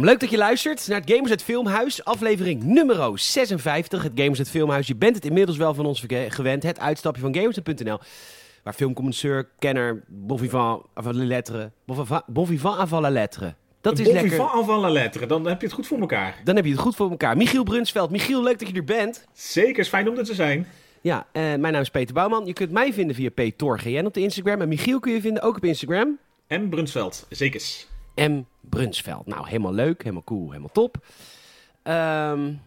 Welkom, leuk dat je luistert naar het Gamers het Filmhuis, aflevering nummer 56. Het Gamers het Filmhuis, je bent het inmiddels wel van ons gewend, het uitstapje van Gamers.nl. Waar filmcommisseur, kenner, bon vivant avant la lettre, bon vivant avant la lettre. Dat is bon lekker. vivant avant la lettre, dan heb je het goed voor elkaar. Dan heb je het goed voor elkaar. Michiel Brunsveld, Michiel, leuk dat je er bent. Zeker, is fijn om er te zijn. Ja, uh, mijn naam is Peter Bouwman. Je kunt mij vinden via PTorGN op de Instagram. En Michiel kun je vinden ook op Instagram. M. Brunsveld, zekers. M. Brunsveld. Nou, helemaal leuk, helemaal cool, helemaal top. Um,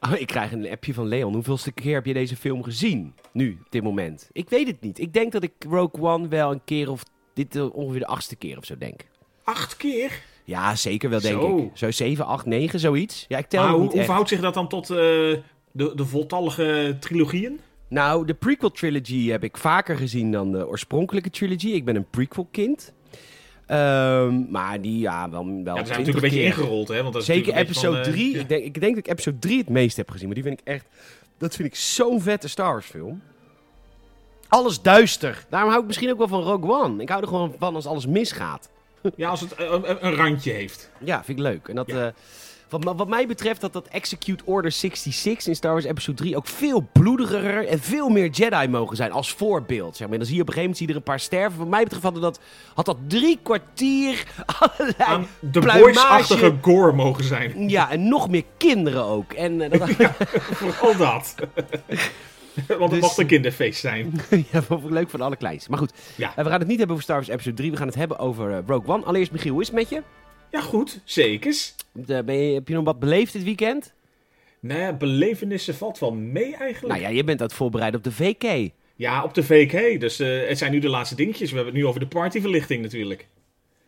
oh, ik krijg een appje van Leon. Hoeveelste keer heb je deze film gezien? Nu, op dit moment. Ik weet het niet. Ik denk dat ik Rogue One wel een keer of dit uh, ongeveer de achtste keer of zo denk. Acht keer? Ja, zeker wel, denk ik. Zo 7, 8, 9, zoiets. Ja, ik tel maar hoe, niet hoe verhoudt zich dat dan tot uh, de, de voltallige trilogieën? Nou, de prequel trilogy heb ik vaker gezien dan de oorspronkelijke trilogy. Ik ben een prequel kind. Um, maar die, ja, wel, wel ja, zijn natuurlijk een beetje ingerold, hè? Want dat Zeker episode 3. Uh, ik, denk, ik denk dat ik episode 3 het meest heb gezien. Maar die vind ik echt... Dat vind ik zo'n vette Star Wars film. Alles duister. Daarom hou ik misschien ook wel van Rogue One. Ik hou er gewoon van als alles misgaat. Ja, als het een, een randje heeft. Ja, vind ik leuk. En dat... Ja. Uh, wat, wat, mij betreft dat dat Execute Order 66 in Star Wars Episode 3 ook veel bloediger en veel meer Jedi mogen zijn als voorbeeld. Zeg maar. dan zie je op een gegeven moment zie je er een paar sterven. Wat mij betreft had dat, had dat drie kwartier allerlei Aan de boys-achtige gore mogen zijn. Ja, en nog meer kinderen ook. En, uh, dat... ja, vooral dat. Want het dus, mocht een kinderfeest zijn. ja, leuk van alle kleinste. Maar goed, ja. Uh, we gaan het niet hebben over Star Wars Episode 3. We gaan het hebben over uh, Rogue One. Allereerst, Michiel, hoe is het met je? Ja, goed. Zekers. Ben je, heb je nog wat beleefd dit weekend? Nee, belevenissen valt wel mee eigenlijk. Nou ja, je bent aan het voorbereiden op de VK. Ja, op de VK. Dus uh, het zijn nu de laatste dingetjes. We hebben het nu over de partyverlichting natuurlijk.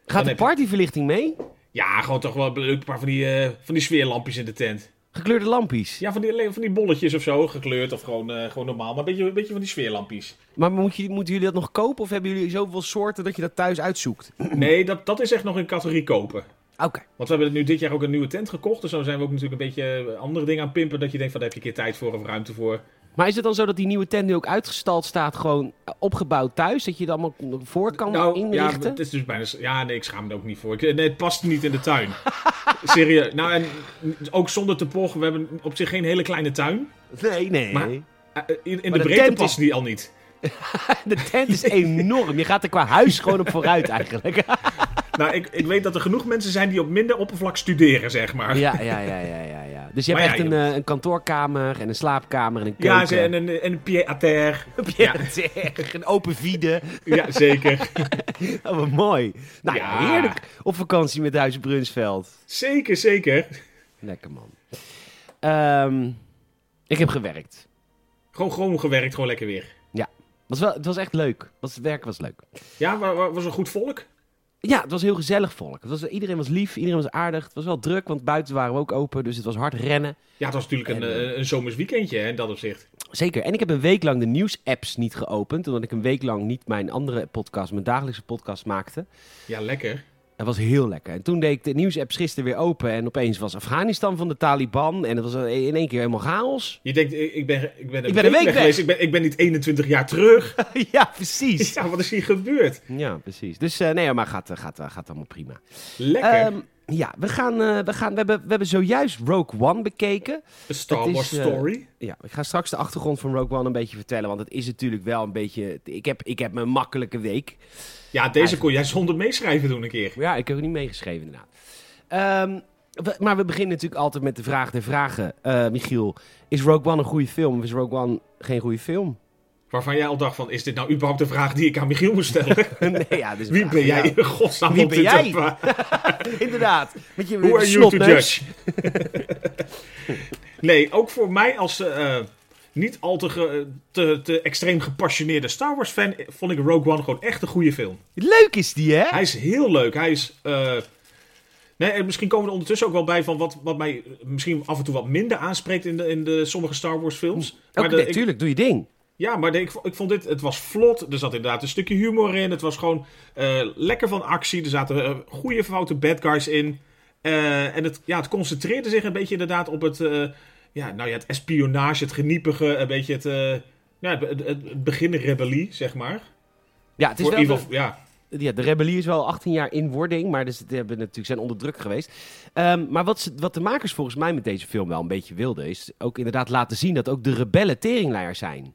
Gaat de partyverlichting mee? Ja, gewoon toch wel een paar van die, uh, van die sfeerlampjes in de tent. Gekleurde lampjes? Ja, van die, van die bolletjes of zo, gekleurd of gewoon, uh, gewoon normaal. Maar een beetje, een beetje van die sfeerlampjes. Maar moet je, moeten jullie dat nog kopen of hebben jullie zoveel soorten dat je dat thuis uitzoekt? Nee, dat, dat is echt nog een categorie kopen. Oké. Want we hebben nu dit jaar ook een nieuwe tent gekocht. Dus zo zijn we ook natuurlijk een beetje andere dingen aan pimpen. Dat je denkt van daar heb je een keer tijd voor of ruimte voor. Maar is het dan zo dat die nieuwe tent nu ook uitgestald staat, gewoon opgebouwd thuis? Dat je het allemaal voor kan nou, inrichten? Ja, het is dus bijna... Ja, nee, ik schaam me er ook niet voor. nee, het past niet in de tuin. Serieus. Nou, en ook zonder te pochen. We hebben op zich geen hele kleine tuin. Nee, nee. Maar eh, in, in de, de, breedte past is... die al niet. de tent is enorm. Je gaat er qua huis gewoon op vooruit eigenlijk. nou, ik, ik weet dat er genoeg mensen zijn die op minder oppervlak studeren, zeg maar. Ja, ja, ja, ja, ja. ja. Dus je hebt echt een, uh, een kantoorkamer en een slaapkamer en een keuken. Ja, en een, en een pied-à-terre. Een pied-à-terre, een open vide. ja, zeker. oh, wat mooi. Nou ja, heerlijk op vakantie met Huis Brunsveld. Zeker, zeker. Lekker man. Um, ik heb gewerkt. Gewoon, gewoon gewerkt, gewoon lekker weer. Was wel, het was echt leuk. Was, het werk was leuk. Ja, was een goed volk? Ja, het was heel gezellig volk. Het was, iedereen was lief, iedereen was aardig. Het was wel druk, want buiten waren we ook open, dus het was hard rennen. Ja, het was natuurlijk een, uh, een zomers weekendje hè, in dat opzicht. Zeker. En ik heb een week lang de nieuws-apps niet geopend, omdat ik een week lang niet mijn andere podcast, mijn dagelijkse podcast maakte. Ja, lekker. Dat was heel lekker. En toen deed ik de nieuwsapps gisteren weer open. En opeens was Afghanistan van de Taliban. En het was in één keer helemaal chaos. Je denkt, ik ben, ik ben een, ik ben een week, weg, geweest. Ik ben, ik ben niet 21 jaar terug. ja, precies. Ja, wat is hier gebeurd? Ja, precies. Dus uh, nee, maar gaat, gaat, gaat allemaal prima. Lekker. Um, ja, we, gaan, uh, we, gaan, we, hebben, we hebben zojuist Rogue One bekeken. A Star Wars uh, story. Ja, ik ga straks de achtergrond van Rogue One een beetje vertellen. Want het is natuurlijk wel een beetje... Ik heb, ik heb een makkelijke week. Ja, deze kon jij zonder meeschrijven doen een keer. Ja, ik heb er niet meegeschreven inderdaad. Um, maar we beginnen natuurlijk altijd met de vraag der vragen. Uh, Michiel, is Rogue One een goede film of is Rogue One geen goede film? Waarvan jij al dacht van, is dit nou überhaupt de vraag die ik aan Michiel moet stellen? nee, ja, dus Wie ben jij in godsnaam Wie ben jij? Inderdaad. Met je, Who are you to judge? nee, ook voor mij als... Uh, niet al te, te, te, extreem gepassioneerde Star Wars fan, vond ik Rogue One gewoon echt een goede film. Leuk is die, hè? Hij is heel leuk. Hij is. Uh, nee, en misschien komen we er ondertussen ook wel bij van wat, wat mij misschien af en toe wat minder aanspreekt in de, in de sommige Star Wars films. Oké, natuurlijk, doe je ding. Ja, maar ik, ik vond dit, het was vlot. Er zat inderdaad een stukje humor in. Het was gewoon uh, lekker van actie. Er zaten uh, goede foute bad guys in. Uh, en het, ja, het concentreerde zich een beetje inderdaad op het ja, nou ja, het espionage, het geniepige, een beetje het, ja, het, het, begin rebellie, zeg maar. Ja, het is wel... ja. ja, de rebellie is wel 18 jaar in wording, maar dus, die hebben natuurlijk zijn onder druk geweest. Ehm, maar wat, ze, wat de makers volgens mij met deze film wel een beetje wilden, is ook inderdaad laten zien dat ook de rebellen teringleiers zijn.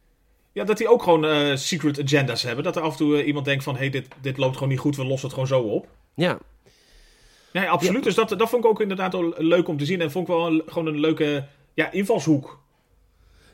Ja, dat die ook gewoon eh, secret agendas hebben. Dat er af en toe eh, iemand denkt van, hé, hey, dit, dit loopt gewoon niet goed, we lossen het gewoon zo op. Ja. Nee, absoluut. Dus dat, dat vond ik ook inderdaad wel leuk om te zien. En vond ik wel een, gewoon een leuke ja, invalshoek.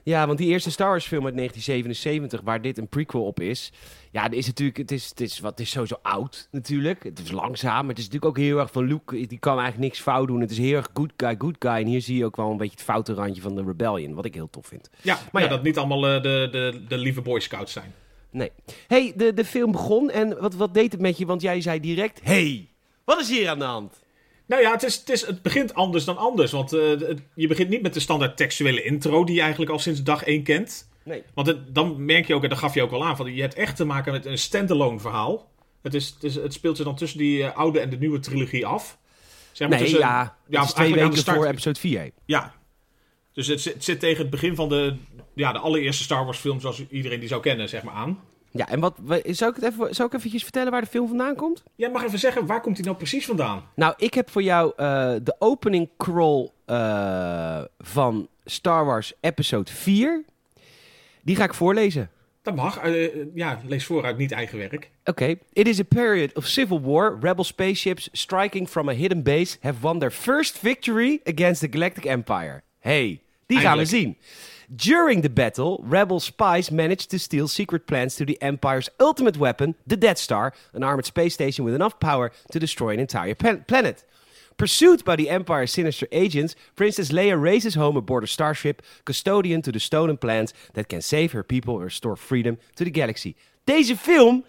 Ja, want die eerste Star Wars film uit 1977, waar dit een prequel op is. Ja, is natuurlijk, het is, het is, wat, het is sowieso oud natuurlijk. Het is langzaam, maar het is natuurlijk ook heel erg van Luke. Die kan eigenlijk niks fout doen. Het is heel erg good guy, good guy. En hier zie je ook wel een beetje het foute randje van de Rebellion, wat ik heel tof vind. Ja, maar ja, dat niet allemaal uh, de, de, de lieve Boy Scouts zijn. Nee. hey, de, de film begon en wat, wat deed het met je? Want jij zei direct, hey, wat is hier aan de hand? Nou ja, het, is, het, is, het begint anders dan anders. Want uh, je begint niet met de standaard textuele intro die je eigenlijk al sinds dag 1 kent. Nee. Want het, dan merk je ook, en dat gaf je ook al aan, van je hebt echt te maken met een standalone verhaal. Het, is, het, is, het speelt zich dan tussen die uh, oude en de nieuwe trilogie af. Zeg maar nee, tussen, ja, ja, het is twee weken start... voor episode 4. Ja. Dus het, het, zit tegen het begin van de, ja, de allereerste Star Wars film zoals iedereen die zou kennen, zeg maar, aan. Ja, en wat, zou, ik het even, zou ik eventjes vertellen waar de film vandaan komt? Ja, mag even zeggen, waar komt hij nou precies vandaan? Nou, ik heb voor jou uh, de opening crawl uh, van Star Wars Episode 4. Die ga ik voorlezen. Dat mag. Uh, ja, lees voor uit niet eigen werk. Oké. Okay. It is a period of civil war. Rebel spaceships striking from a hidden base have won their first victory against the Galactic Empire. Hey, die gaan we zien. During the battle, rebel spies managed to steal secret plans to the Empire's ultimate weapon, the Death Star, an armored space station with enough power to destroy an entire planet. Pursued by the Empire's sinister agents, Princess Leia races home aboard a starship, custodian to the stolen plans that can save her people and restore freedom to the galaxy. Deze film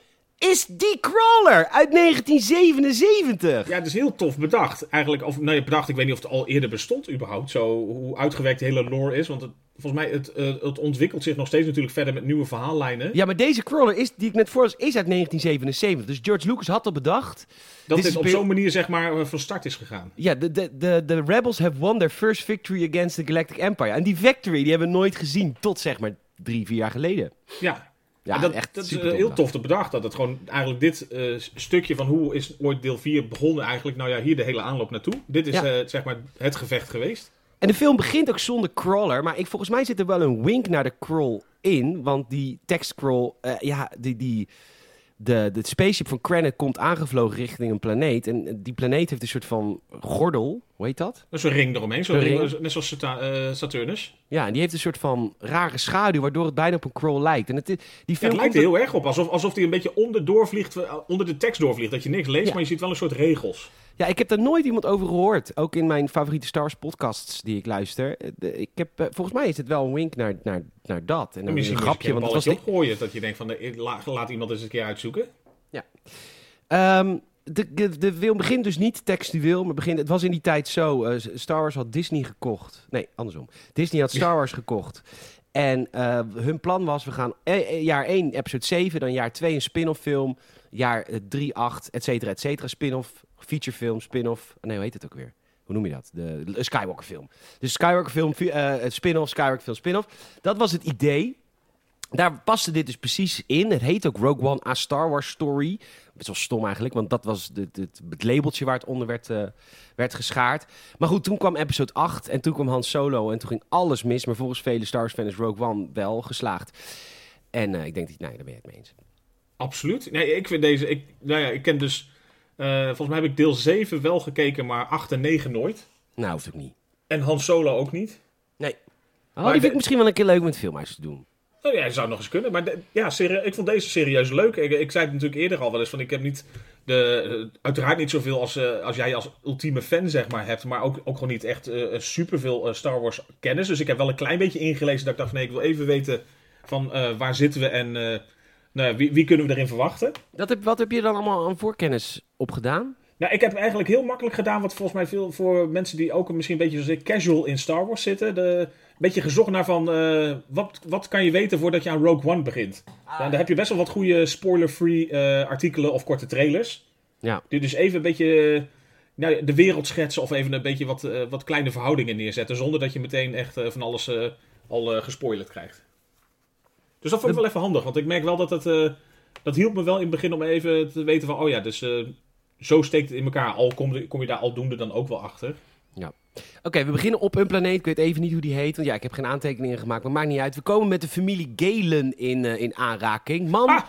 is die crawler uit 1977. Ja, het is heel tof bedacht. Eigenlijk, of nee, bedacht, ik weet niet of het al eerder bestond überhaupt. Zo, hoe uitgewerkt de hele lore is. Want het, volgens mij, het, uh, het ontwikkelt zich nog steeds natuurlijk verder met nieuwe verhaallijnen. Ja, maar deze crawler is, die ik net voor is uit 1977. Dus George Lucas had al bedacht. Dat dit is op zo'n manier, zeg maar, van start is gegaan. Ja, de, de, de, de Rebels have won their first victory against the Galactic Empire. En die victory, die hebben we nooit gezien tot, zeg maar, drie, vier jaar geleden. Ja, ja, dat, echt dat is heel tof te bedacht. Dat het gewoon eigenlijk dit uh, stukje van hoe is ooit deel 4 begonnen eigenlijk. Nou ja, hier de hele aanloop naartoe. Dit is ja. uh, zeg maar het gevecht geweest. En de film begint ook zonder crawler. Maar ik, volgens mij zit er wel een wink naar de crawl in. Want die tekstcrawl, uh, ja, die... die de, de spaceship van Krennic komt aangevlogen richting een planeet. En die planeet heeft een soort van gordel. Hoe heet dat? Een ring eromheen. Zo ring. ring. net zoals uh, Saturnus. Ja, en die heeft een soort van rare schaduw, waardoor het bijna op een crawl lijkt. En het, die film ja, het lijkt er heel erg op. Alsof, alsof die een beetje onder, doorvliegt, onder de tekst doorvliegt. Dat je niks leest, ja. maar je ziet wel een soort regels. Ja, ik heb daar nooit iemand over gehoord. Ook in mijn favoriete Star Wars podcasts die ik luister. Ik heb, volgens mij is het wel een wink naar, naar, naar dat. En, en misschien een grapje. Want het was opgooien dat je denkt van laat iemand eens een keer uitzoeken. Ja. Um, de, de, de film begint dus niet textueel, maar begint, het was in die tijd zo. Uh, Star Wars had Disney gekocht. Nee, andersom. Disney had Star Wars gekocht. En uh, hun plan was, we gaan e jaar 1, episode 7, dan jaar 2 een spin-off film. Jaar 3, 8, et cetera, et cetera. Spin-off, featurefilm, spin-off. Nee, hoe heet het ook weer? Hoe noem je dat? De, Skywalker film. Dus Skywalker film, uh, spin-off, Skywalker film, spin-off. Dat was het idee. Daar paste dit dus precies in. Het heet ook Rogue One A Star Wars Story. Best wel stom eigenlijk, want dat was de, het labeltje waar het onder werd, uh, werd geschaard. Maar goed, toen kwam episode 8 en toen kwam Han Solo en toen ging alles mis. Maar volgens vele Star Wars fans is Rogue One wel geslaagd. En uh, ik denk dat, nee, daar ben je het mee eens. Absoluut. Nee, ik vind deze, ik, nou ja, ik ken dus, uh, volgens mij heb ik deel 7 wel gekeken, maar 8 en 9 nooit. Nou, hoeft ook niet. En Han Solo ook niet. Nee. Oh, die vind ik misschien wel een keer leuk met filmhuis te doen. Nou ja, zou nog eens kunnen. Maar de, ja, ik vond deze serieus leuk. Ik, ik, zei het natuurlijk eerder al wel eens van ik heb niet de, uiteraard niet zoveel als, uh, als jij als ultieme fan zeg maar hebt. Maar ook, ook gewoon niet echt uh, superveel uh, Star Wars kennis. Dus ik heb wel een klein beetje ingelezen dat ik dacht van nee, ik wil even weten van waar zitten we en nou, wie, wie kunnen we erin verwachten. Dat heb, wat heb je dan allemaal aan voorkennis opgedaan? Nou, ik heb eigenlijk heel makkelijk gedaan wat volgens mij veel voor mensen die ook misschien een beetje zoals ik casual in Star Wars zitten. De, beetje gezocht naar van uh, wat, wat kan je weten voordat je aan Rogue One begint. Ah, ja, daar heb je best wel wat goede spoiler-free uh, artikelen of korte trailers. Ja. Die dus even een beetje nou, de wereld schetsen of even een beetje wat, uh, wat kleine verhoudingen neerzetten. Zonder dat je meteen echt van alles al gespoilerd krijgt. Dus dat vond ik wel even handig. Want ik merk wel dat het dat hielp me wel in het begin om even te weten van, oh ja, dus eh, zo steekt het in elkaar. Al kom, je- kom je daar aldoende dan ook wel achter. Oké, we beginnen op een planeet. Ik weet even niet hoe die heet, want ja, ik heb geen aantekeningen gemaakt, maar maakt niet uit. We komen met de familie Galen in, eh, in aanraking. Man... Ah!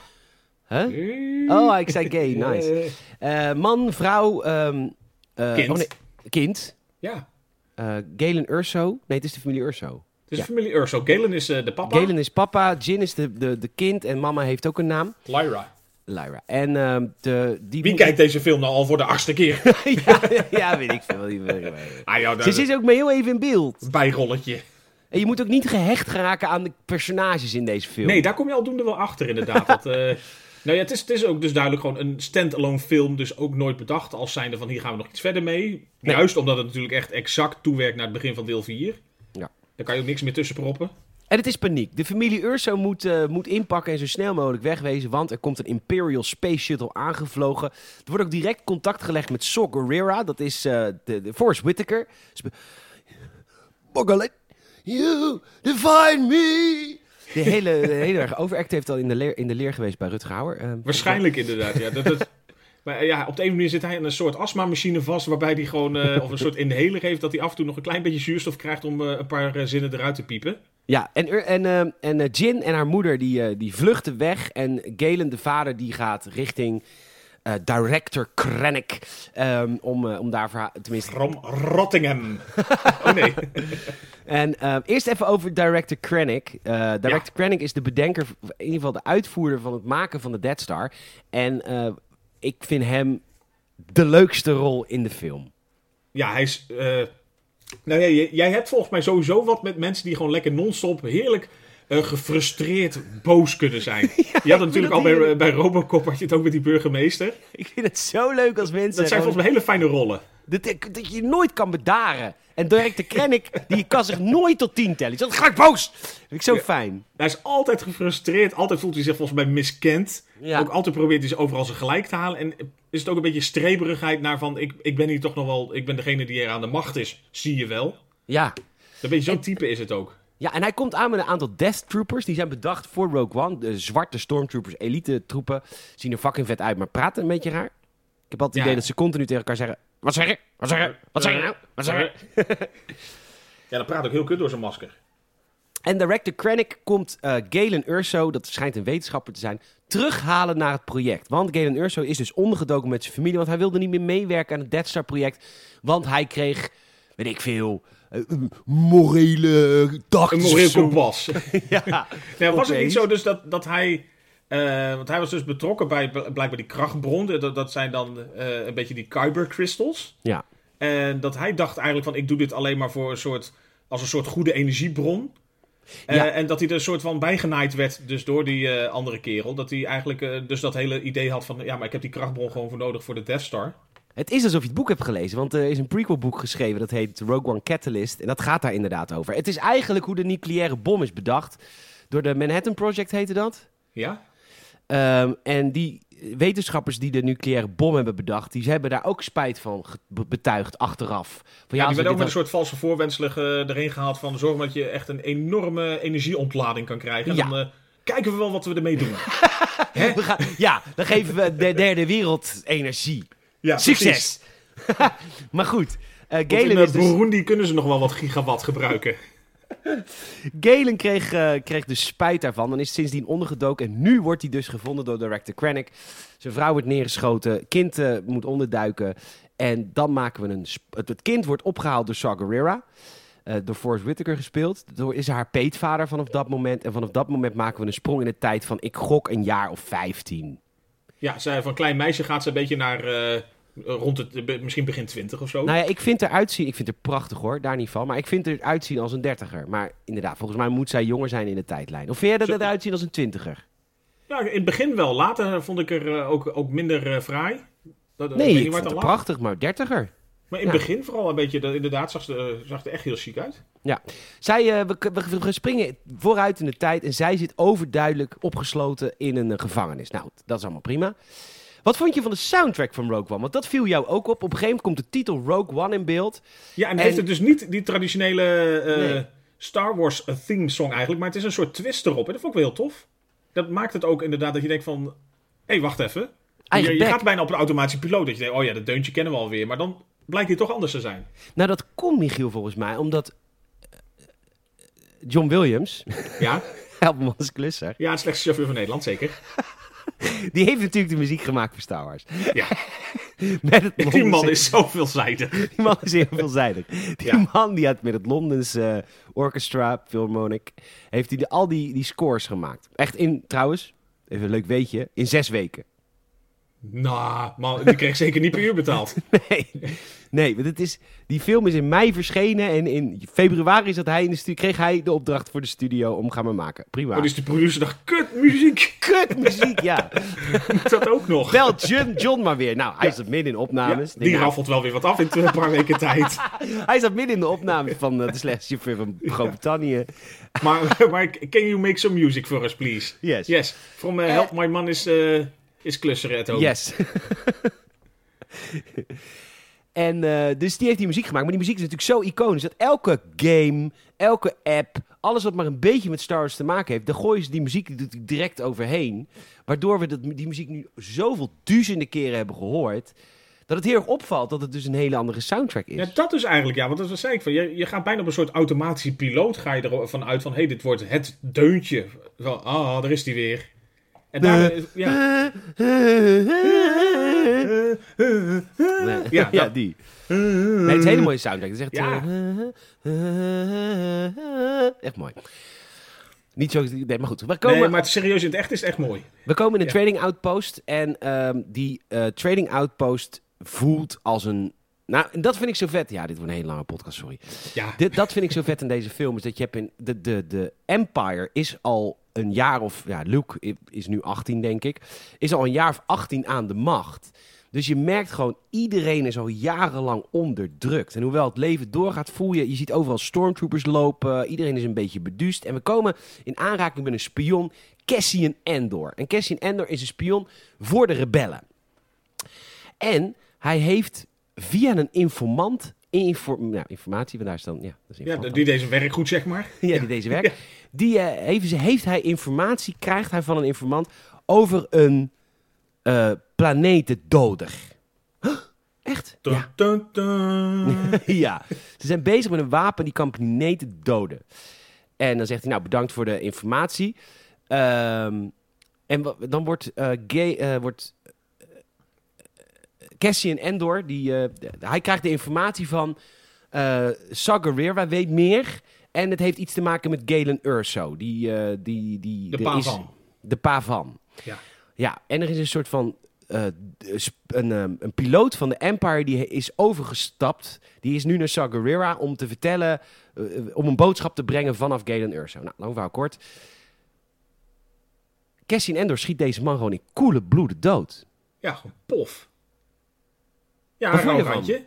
Huh? Oh, ik zei gay, nice. Eh, Eh, man, vrouw... ehm, eh, Kind. Oh nee, kind. ja, Eh, Galen Urso. Nee, het is de familie Urso. Het is Ja. familie Urso. Galen is eh, de papa. Galen is papa, Jin is de, de, de kind en mama heeft ook een naam. Lyra. Lyra. En ehm, de, die Wie kijkt deze film nou al voor de achtste keer? ja, ja, weet ik veel. Ah, ja, Ze is ook maar heel even in beeld. bijrolletje. En je moet ook niet gehecht geraken aan de personages in deze film. Nee, daar kom je aldoende wel achter inderdaad. dat, eh, nou ja, het is, het is ook dus duidelijk gewoon een stand-alone film. Dus ook nooit bedacht als zijnde van hier gaan we nog iets verder mee. Nee. Juist omdat het natuurlijk echt exact toewerkt naar het begin van deel 4. Daar kan je ook niks meer tussen proppen. En het is paniek. De familie Urso moet, eh, moet inpakken en zo snel mogelijk wegwezen, want er komt een Imperial Space Shuttle aangevlogen. Er wordt ook direct contact gelegd met Saw Gerrera, dat is eh, de, de Forrest Whitaker. You define me. De hele, de hele erg overact heeft al in de, leer, in de leer geweest bij Rutger Hauer. Eh, Waarschijnlijk inderdaad, ja. Dat, dat, maar eh, ja, op de een manier zit hij aan een soort astmamachine vast... waarbij hij gewoon, eh, of een soort inhaler heeft... dat hij af en toe nog een klein beetje zuurstof krijgt... om eh, een paar zinnen eruit te piepen. Ja, en, en, en Jin en haar moeder die, die vluchten weg. En Galen, de vader, die gaat richting director Krennic. ehm, om, om daar tenminste... From Rottingham. oh nee. En eh, eerst even over director Krennic. Director Krennic is de bedenker, in ieder geval de uitvoerder van het maken van de Death Star. En ik vind hem de leukste rol in de film. Ja, hij is. eh, nou ja, jij hebt volgens mij sowieso wat met mensen die gewoon lekker non-stop heerlijk eh, gefrustreerd boos kunnen zijn. je had vind natuurlijk al bij, heerlijk. bij Robocop had je het ook met die burgemeester. Ik vind het zo leuk als mensen... Dat zijn volgens mij hele fijne rollen. Dat, dat je nooit kan bedaren. En director Krennic, die kan zich nooit tot tien tellen. Zegt, ga ik boos! Dat vind ik zo fijn. Hij is altijd gefrustreerd. Altijd voelt hij zich volgens mij miskend. Ja. Ook altijd probeert hij zich overal zijn gelijk te halen. En is het ook een beetje streberigheid naar van... Ik, ik ben hier toch nog wel... Ik ben degene die er aan de macht is. Zie je wel. Ja. Een beetje zo'n type is het ook. Ja, en hij komt aan met een aantal Death Troopers. Die zijn bedacht voor Rogue One. De zwarte Stormtroopers, elite troepen. Zien er fucking vet uit, maar praten een beetje raar. Ik heb altijd het Ja. idee dat ze continu tegen elkaar zeggen... Wat zeg je? Wat zeg je? Wat zeg je nou? Wat zeg je? Ja, dat praat ook heel kut door zijn masker. En director Krennic komt eh, Galen Urso, dat schijnt een wetenschapper te zijn, terughalen naar het project. Want Galen Urso is dus ondergedoken met zijn familie, want hij wilde niet meer meewerken aan het Death Star project. Want hij kreeg, weet ik veel, eh, morele dag. Een moreel kompas. Ja. Ja, was het niet zo dus dat, dat hij... eh, want hij was dus betrokken bij bl- blijkbaar die krachtbron. Dat, dat zijn dan eh, een beetje die Kyber crystals. ja. En dat hij dacht eigenlijk van... Ik doe dit alleen maar voor een soort... Als een soort goede energiebron. Eh, Ja. En dat hij er een soort van bijgenaaid werd dus door die andere kerel. Dat hij eigenlijk dus dat hele idee had van... Ja, maar ik heb die krachtbron gewoon voor nodig voor de Death Star. Het is alsof je het boek hebt gelezen, want er is een prequelboek geschreven dat heet Rogue One Catalyst. En dat gaat daar inderdaad over. Het is eigenlijk hoe de nucleaire bom is bedacht. Door de Manhattan Project heette dat. Ja? Ehm, en die wetenschappers die de nucleaire bom hebben bedacht, die hebben daar ook spijt van betuigd achteraf. Van, Ja, die we werd ook met een soort valse voorwenselen eh, erin gehaald van... Zorg dat je echt een enorme energieontlading kan krijgen. En Ja. dan eh, kijken we wel wat we ermee doen. we gaan- ja, dan geven we de derde wereld energie. Ja, Succes! maar goed, eh in is dus, Burundi kunnen ze nog wel wat gigawatt gebruiken. Galen kreeg, eh, kreeg dus spijt daarvan en is sindsdien ondergedoken. En nu wordt hij dus gevonden door director Krennic. Zijn vrouw wordt neergeschoten, kind eh, moet onderduiken. En dan maken we een... Het, kind wordt opgehaald door Saw Gerrera. eh, door Forrest Whitaker gespeeld. Door is haar peetvader vanaf dat moment. En vanaf dat moment maken we een sprong in de tijd van... Ik gok een jaar of 15. Ja, zij, van klein meisje gaat ze een beetje naar rond het, eh, misschien begin twintig of zo. Nou ja, ik vind eruit zien... Ik vind er prachtig hoor, daar niet van. Maar ik vind er uitzien als een dertiger. Maar inderdaad, volgens mij moet zij jonger zijn in de tijdlijn. Of vind jij dat Zo- eruit zien als een twintiger? Ja, in het begin wel. Later vond ik er eh, ook, ook minder eh, fraai. Dat, Nee, ik vond het prachtig, maar dertiger. Maar in het Ja. begin vooral een beetje, dat, inderdaad, zag ze, eh, zag er echt heel chic uit. Zij, eh, we, we, we springen vooruit in de tijd en zij zit overduidelijk opgesloten in een eh, gevangenis. Nou, dat is allemaal prima. Wat vond je van de soundtrack van Rogue One? Want dat viel jou ook op. Op een gegeven moment komt de titel Rogue One in beeld. Ja, en, En- heeft het dus niet die traditionele eh, Nee. Star Wars eh, theme song eigenlijk, maar het is een soort twist erop. En dat vond ik wel heel tof. Dat maakt het ook inderdaad dat je denkt van, hey, wacht even. Je, gaat bijna op een automatische piloot. Dat je denkt, oh ja, dat deuntje kennen we alweer. Maar dan blijkt hij toch anders te zijn. Nou, dat komt, Michiel, volgens mij, omdat eh, John Williams, Ja, help me als klusser, ja het slechtste chauffeur van Nederland, zeker. die heeft natuurlijk de muziek gemaakt voor Star Wars. Ja, Met het die man is zo veelzijdig. Die man is heel veelzijdig. Die Ja. man die had met het Londens eh, Orchestra Philharmonic, heeft hij al die, die scores gemaakt. Echt in, trouwens, even een leuk weetje, in zes weken. Nou, man, die kreeg zeker niet per uur betaald. Nee, nee want het is, die film is in mei verschenen en in februari zat hij in de stu- kreeg hij de opdracht voor de studio om gaan maar maken. Prima. Oh, dus de producer dacht, kut muziek. Kut muziek, ja. Dat ook nog? Bel John, John maar weer. Nou, hij Ja. zat midden in Ja, opnames. die raffelt wel weer wat af in een paar weken tijd. hij zat midden in de opnames van eh, de slechtste van Groot-Brittannië. Maar, maar can you make some music for us, please? Yes. Yes. From uh, Help My Man is, uh, is klusseren home. Yes. en eh, dus die heeft die muziek gemaakt. Maar die muziek is natuurlijk zo iconisch dat elke game, elke app, alles wat maar een beetje met Star Wars te maken heeft, daar gooien ze die muziek direct overheen. Waardoor we dat, die muziek nu zoveel duizenden keren hebben gehoord. Dat het heel erg opvalt dat het dus een hele andere soundtrack is. Ja, dat is eigenlijk, ja, want dat zei ik van. Je, je gaat bijna op een soort automatische piloot ga je ervan uit van, hé, hey, dit wordt het deuntje. Van, ah, daar is die weer. En daar, Eh. ja, Nee. Ja, ja, dat. die. Nee, het is een hele mooie soundtrack. Het is echt, Ja. eh, echt mooi. Niet zo... Nee, maar goed. We komen, nee, maar het, serieus, in het echt is het echt mooi. we komen in een Ja. trading outpost. En ehm, die eh, trading outpost voelt als een... Nou, en dat vind ik zo vet. Ja, dit wordt een hele lange podcast, sorry. Ja, Dit, dat vind ik zo vet in deze film. Is dat je hebt in... De, de, de Empire is al een jaar of... Ja, Luke is nu 18, denk ik. Is al een jaar of 18 aan de macht. Dus je merkt gewoon, iedereen is al jarenlang onderdrukt. En hoewel het leven doorgaat, voel je... Je ziet overal stormtroopers lopen. Iedereen is een beetje beduust. En we komen in aanraking met een spion, Cassian Andor. En Cassian Andor is een spion voor de rebellen. En hij heeft via een informant... Nou, informatie, want daar is dan... Ja, dat is ja die deze werk goed, zeg maar. ja, die deze werkt. Die eh, heeft, heeft hij informatie, krijgt hij van een informant over een eh planetendoder. Huh? Echt? Dun, Ja. dun, dun. ja. Ze zijn bezig met een wapen die kan planeten doden. En dan zegt hij, nou, bedankt voor de informatie. Ehm, en dan wordt, eh gay, wordt Cassian Endor, die, eh, hij krijgt de informatie van eh Saw Gerrera, weet meer. En het heeft iets te maken met Galen Urso. Die, eh, die, die, De pa is- van. De pa van. Ja. Ja, en er is een soort van. eh, een, een piloot van de Empire die is overgestapt. Die is nu naar Saw Gerrera om te vertellen. eh, om een boodschap te brengen vanaf Galen Urso. Nou, lang verhaal kort. Cassian Endor schiet deze man gewoon in koele bloeden dood. Ja, gewoon pof. Ja, Wat een vond je rauw ervan? randje.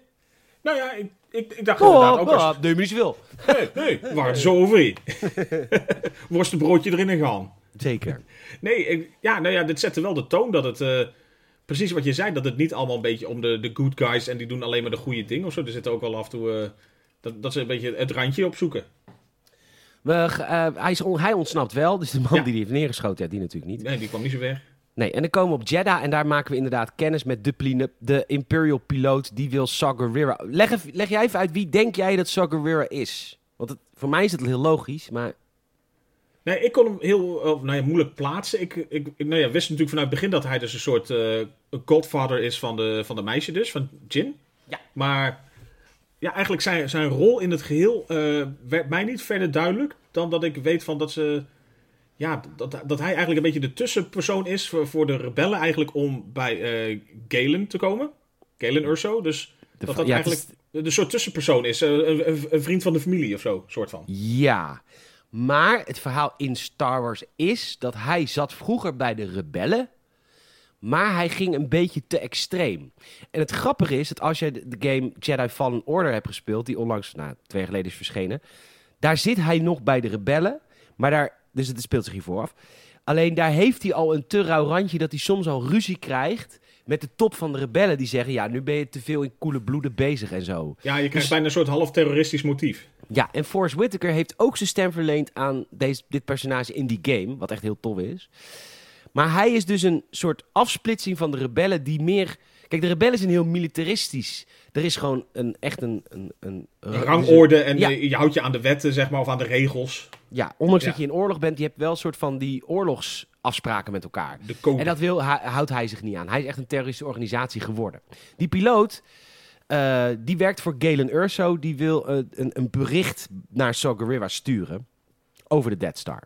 Nou ja, ik, ik, ik dacht inderdaad ook als... oh, nee, maar niet zoveel. Nee, nee, we waren er zo overheen. Worstenbroodje erin en gaan. Zeker. Nee, ik- ja, nou ja, dit zette wel de toon dat het... eh, precies wat je zei, dat het niet allemaal een beetje om de, de good guys... en die doen alleen maar de goede dingen of zo. Er zitten ook wel af en toe... eh, dat, dat ze een beetje het randje opzoeken. We, eh, hij, is on- hij ontsnapt wel. Dus de man Ja. die die heeft neergeschoten, ja, die natuurlijk niet. Nee, die kwam niet zo ver. Nee, en dan komen we op Jeddah en daar maken we inderdaad kennis met de, pline- de Imperial piloot die wil Saw Gerrera. Leg, even- leg jij even uit, wie denk jij dat Saw Gerrera is? Want het, voor mij is het heel logisch, maar Nee, ik kon hem heel eh, nou ja, moeilijk plaatsen. Ik, ik, ik nou ja, wist natuurlijk vanuit het begin dat hij dus een soort een godfather is van de, van de meisje dus, van Jin. Ja. Maar ja, eigenlijk zijn, zijn rol in het geheel eh, werd mij niet verder duidelijk dan dat ik weet van dat ze... Ja, dat, dat hij eigenlijk een beetje de tussenpersoon is voor, voor de rebellen eigenlijk om bij eh, Galen te komen. Galen Urso, dus de, dat dat ja, eigenlijk is- de soort tussenpersoon is. eh, een, een, een vriend van de familie of zo, soort van. ja. Maar het verhaal in Star Wars is dat hij zat vroeger bij de rebellen, maar hij ging een beetje te extreem. En het grappige is dat als je de, de game Jedi Fallen Order hebt gespeeld, die onlangs, nou, twee jaar geleden is verschenen, daar zit hij nog bij de rebellen, maar daar, dus het speelt zich hiervoor af. Alleen daar heeft hij al een te rauw randje dat hij soms al ruzie krijgt met de top van de rebellen die zeggen, ja, nu ben je te veel in koele bloeden bezig en zo. Ja, je krijgt Dus- bijna een soort half terroristisch motief. Ja, en Forrest Whitaker heeft ook zijn stem verleend aan deze, dit personage in die game, wat echt heel tof is. Maar hij is dus een soort afsplitsing van de rebellen die meer... Kijk, de rebellen zijn heel militaristisch. Er is gewoon een, echt een... een, een, Een rangorde en Ja. eh, je houdt je aan de wetten, zeg maar, of aan de regels. Ja, ondanks Ja. dat je in oorlog bent, je hebt wel een soort van die oorlogsafspraken met elkaar. De code. En dat wil, houdt hij zich niet aan. Hij is echt een terroristische organisatie geworden. Die piloot, eh, die werkt voor Galen Urso. Die wil eh, een, een bericht naar Saw Gerrera sturen over de Dead Star.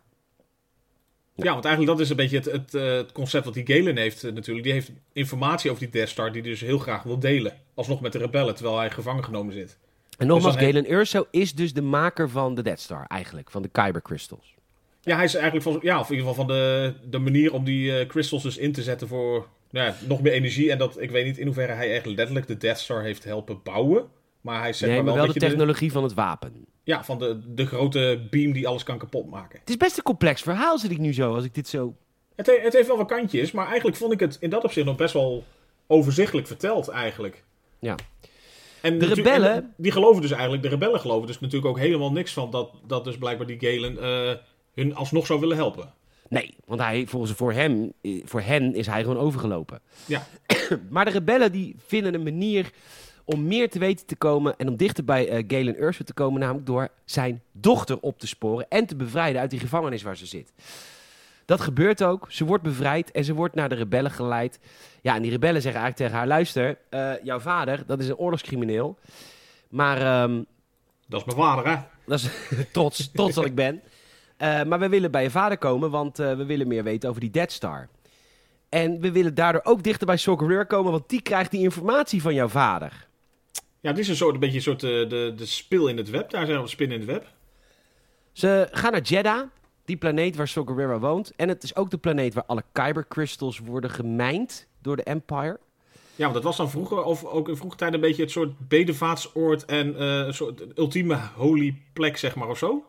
Ja, want eigenlijk dat is een beetje het, het, eh, het concept wat die Galen heeft eh, natuurlijk. Die heeft informatie over die Death Star die hij dus heel graag wil delen. Alsnog met de rebellen, terwijl hij gevangen genomen zit. En nogmaals, he- Galen Urso is dus de maker van de Dead Star eigenlijk. Van de Kyber Crystals. Ja, hij is eigenlijk van, ja, of in ieder geval van de, de manier om die eh, crystals dus in te zetten voor nou ja, nog meer energie. En dat, ik weet niet in hoeverre hij echt letterlijk de Death Star heeft helpen bouwen. Maar hij is zeg nee, maar maar wel, wel de, technologie van het wapen. Ja, van de, de grote beam die alles kan kapotmaken. Het is best een complex verhaal, zit ik nu zo, als ik dit zo... Het, he- het heeft wel wat kantjes, maar eigenlijk vond ik het in dat opzicht nog best wel overzichtelijk verteld eigenlijk. Ja. En De rebellen- en die geloven dus eigenlijk, de rebellen geloven dus natuurlijk ook helemaal niks van dat, dat dus blijkbaar die Galen eh, hun alsnog zou willen helpen. Nee, want hij, volgens voor hem, eh, voor hen is hij gewoon overgelopen. Ja. Maar de rebellen die vinden een manier om meer te weten te komen en om dichter bij eh, Galen Erso te komen, namelijk door zijn dochter op te sporen en te bevrijden uit die gevangenis waar ze zit. Dat gebeurt ook. Ze wordt bevrijd en ze wordt naar de rebellen geleid. Ja, en die rebellen zeggen eigenlijk tegen haar: luister, eh, jouw vader, dat is een oorlogscrimineel. Maar ehm, Dat is mijn vader, hè? dat is trots, trots dat ik ben. Eh, maar we willen bij je vader komen, want we willen meer weten over die Dead Star. En we willen daardoor ook dichter bij Gerrera komen, want die krijgt die informatie van jouw vader. Ja, het is een soort, een beetje een soort eh, de, de spil in het web. Daar zijn we spin in het web. Ze gaan naar Jeddah, die planeet waar Saw Gerrera woont. En het is ook de planeet waar alle Kyber Crystals worden gemijnd door de Empire. Ja, want dat was dan vroeger, of ook in vroege tijd een beetje het soort bedevaartsoord en eh, een soort ultieme holy plek, zeg maar, of zo.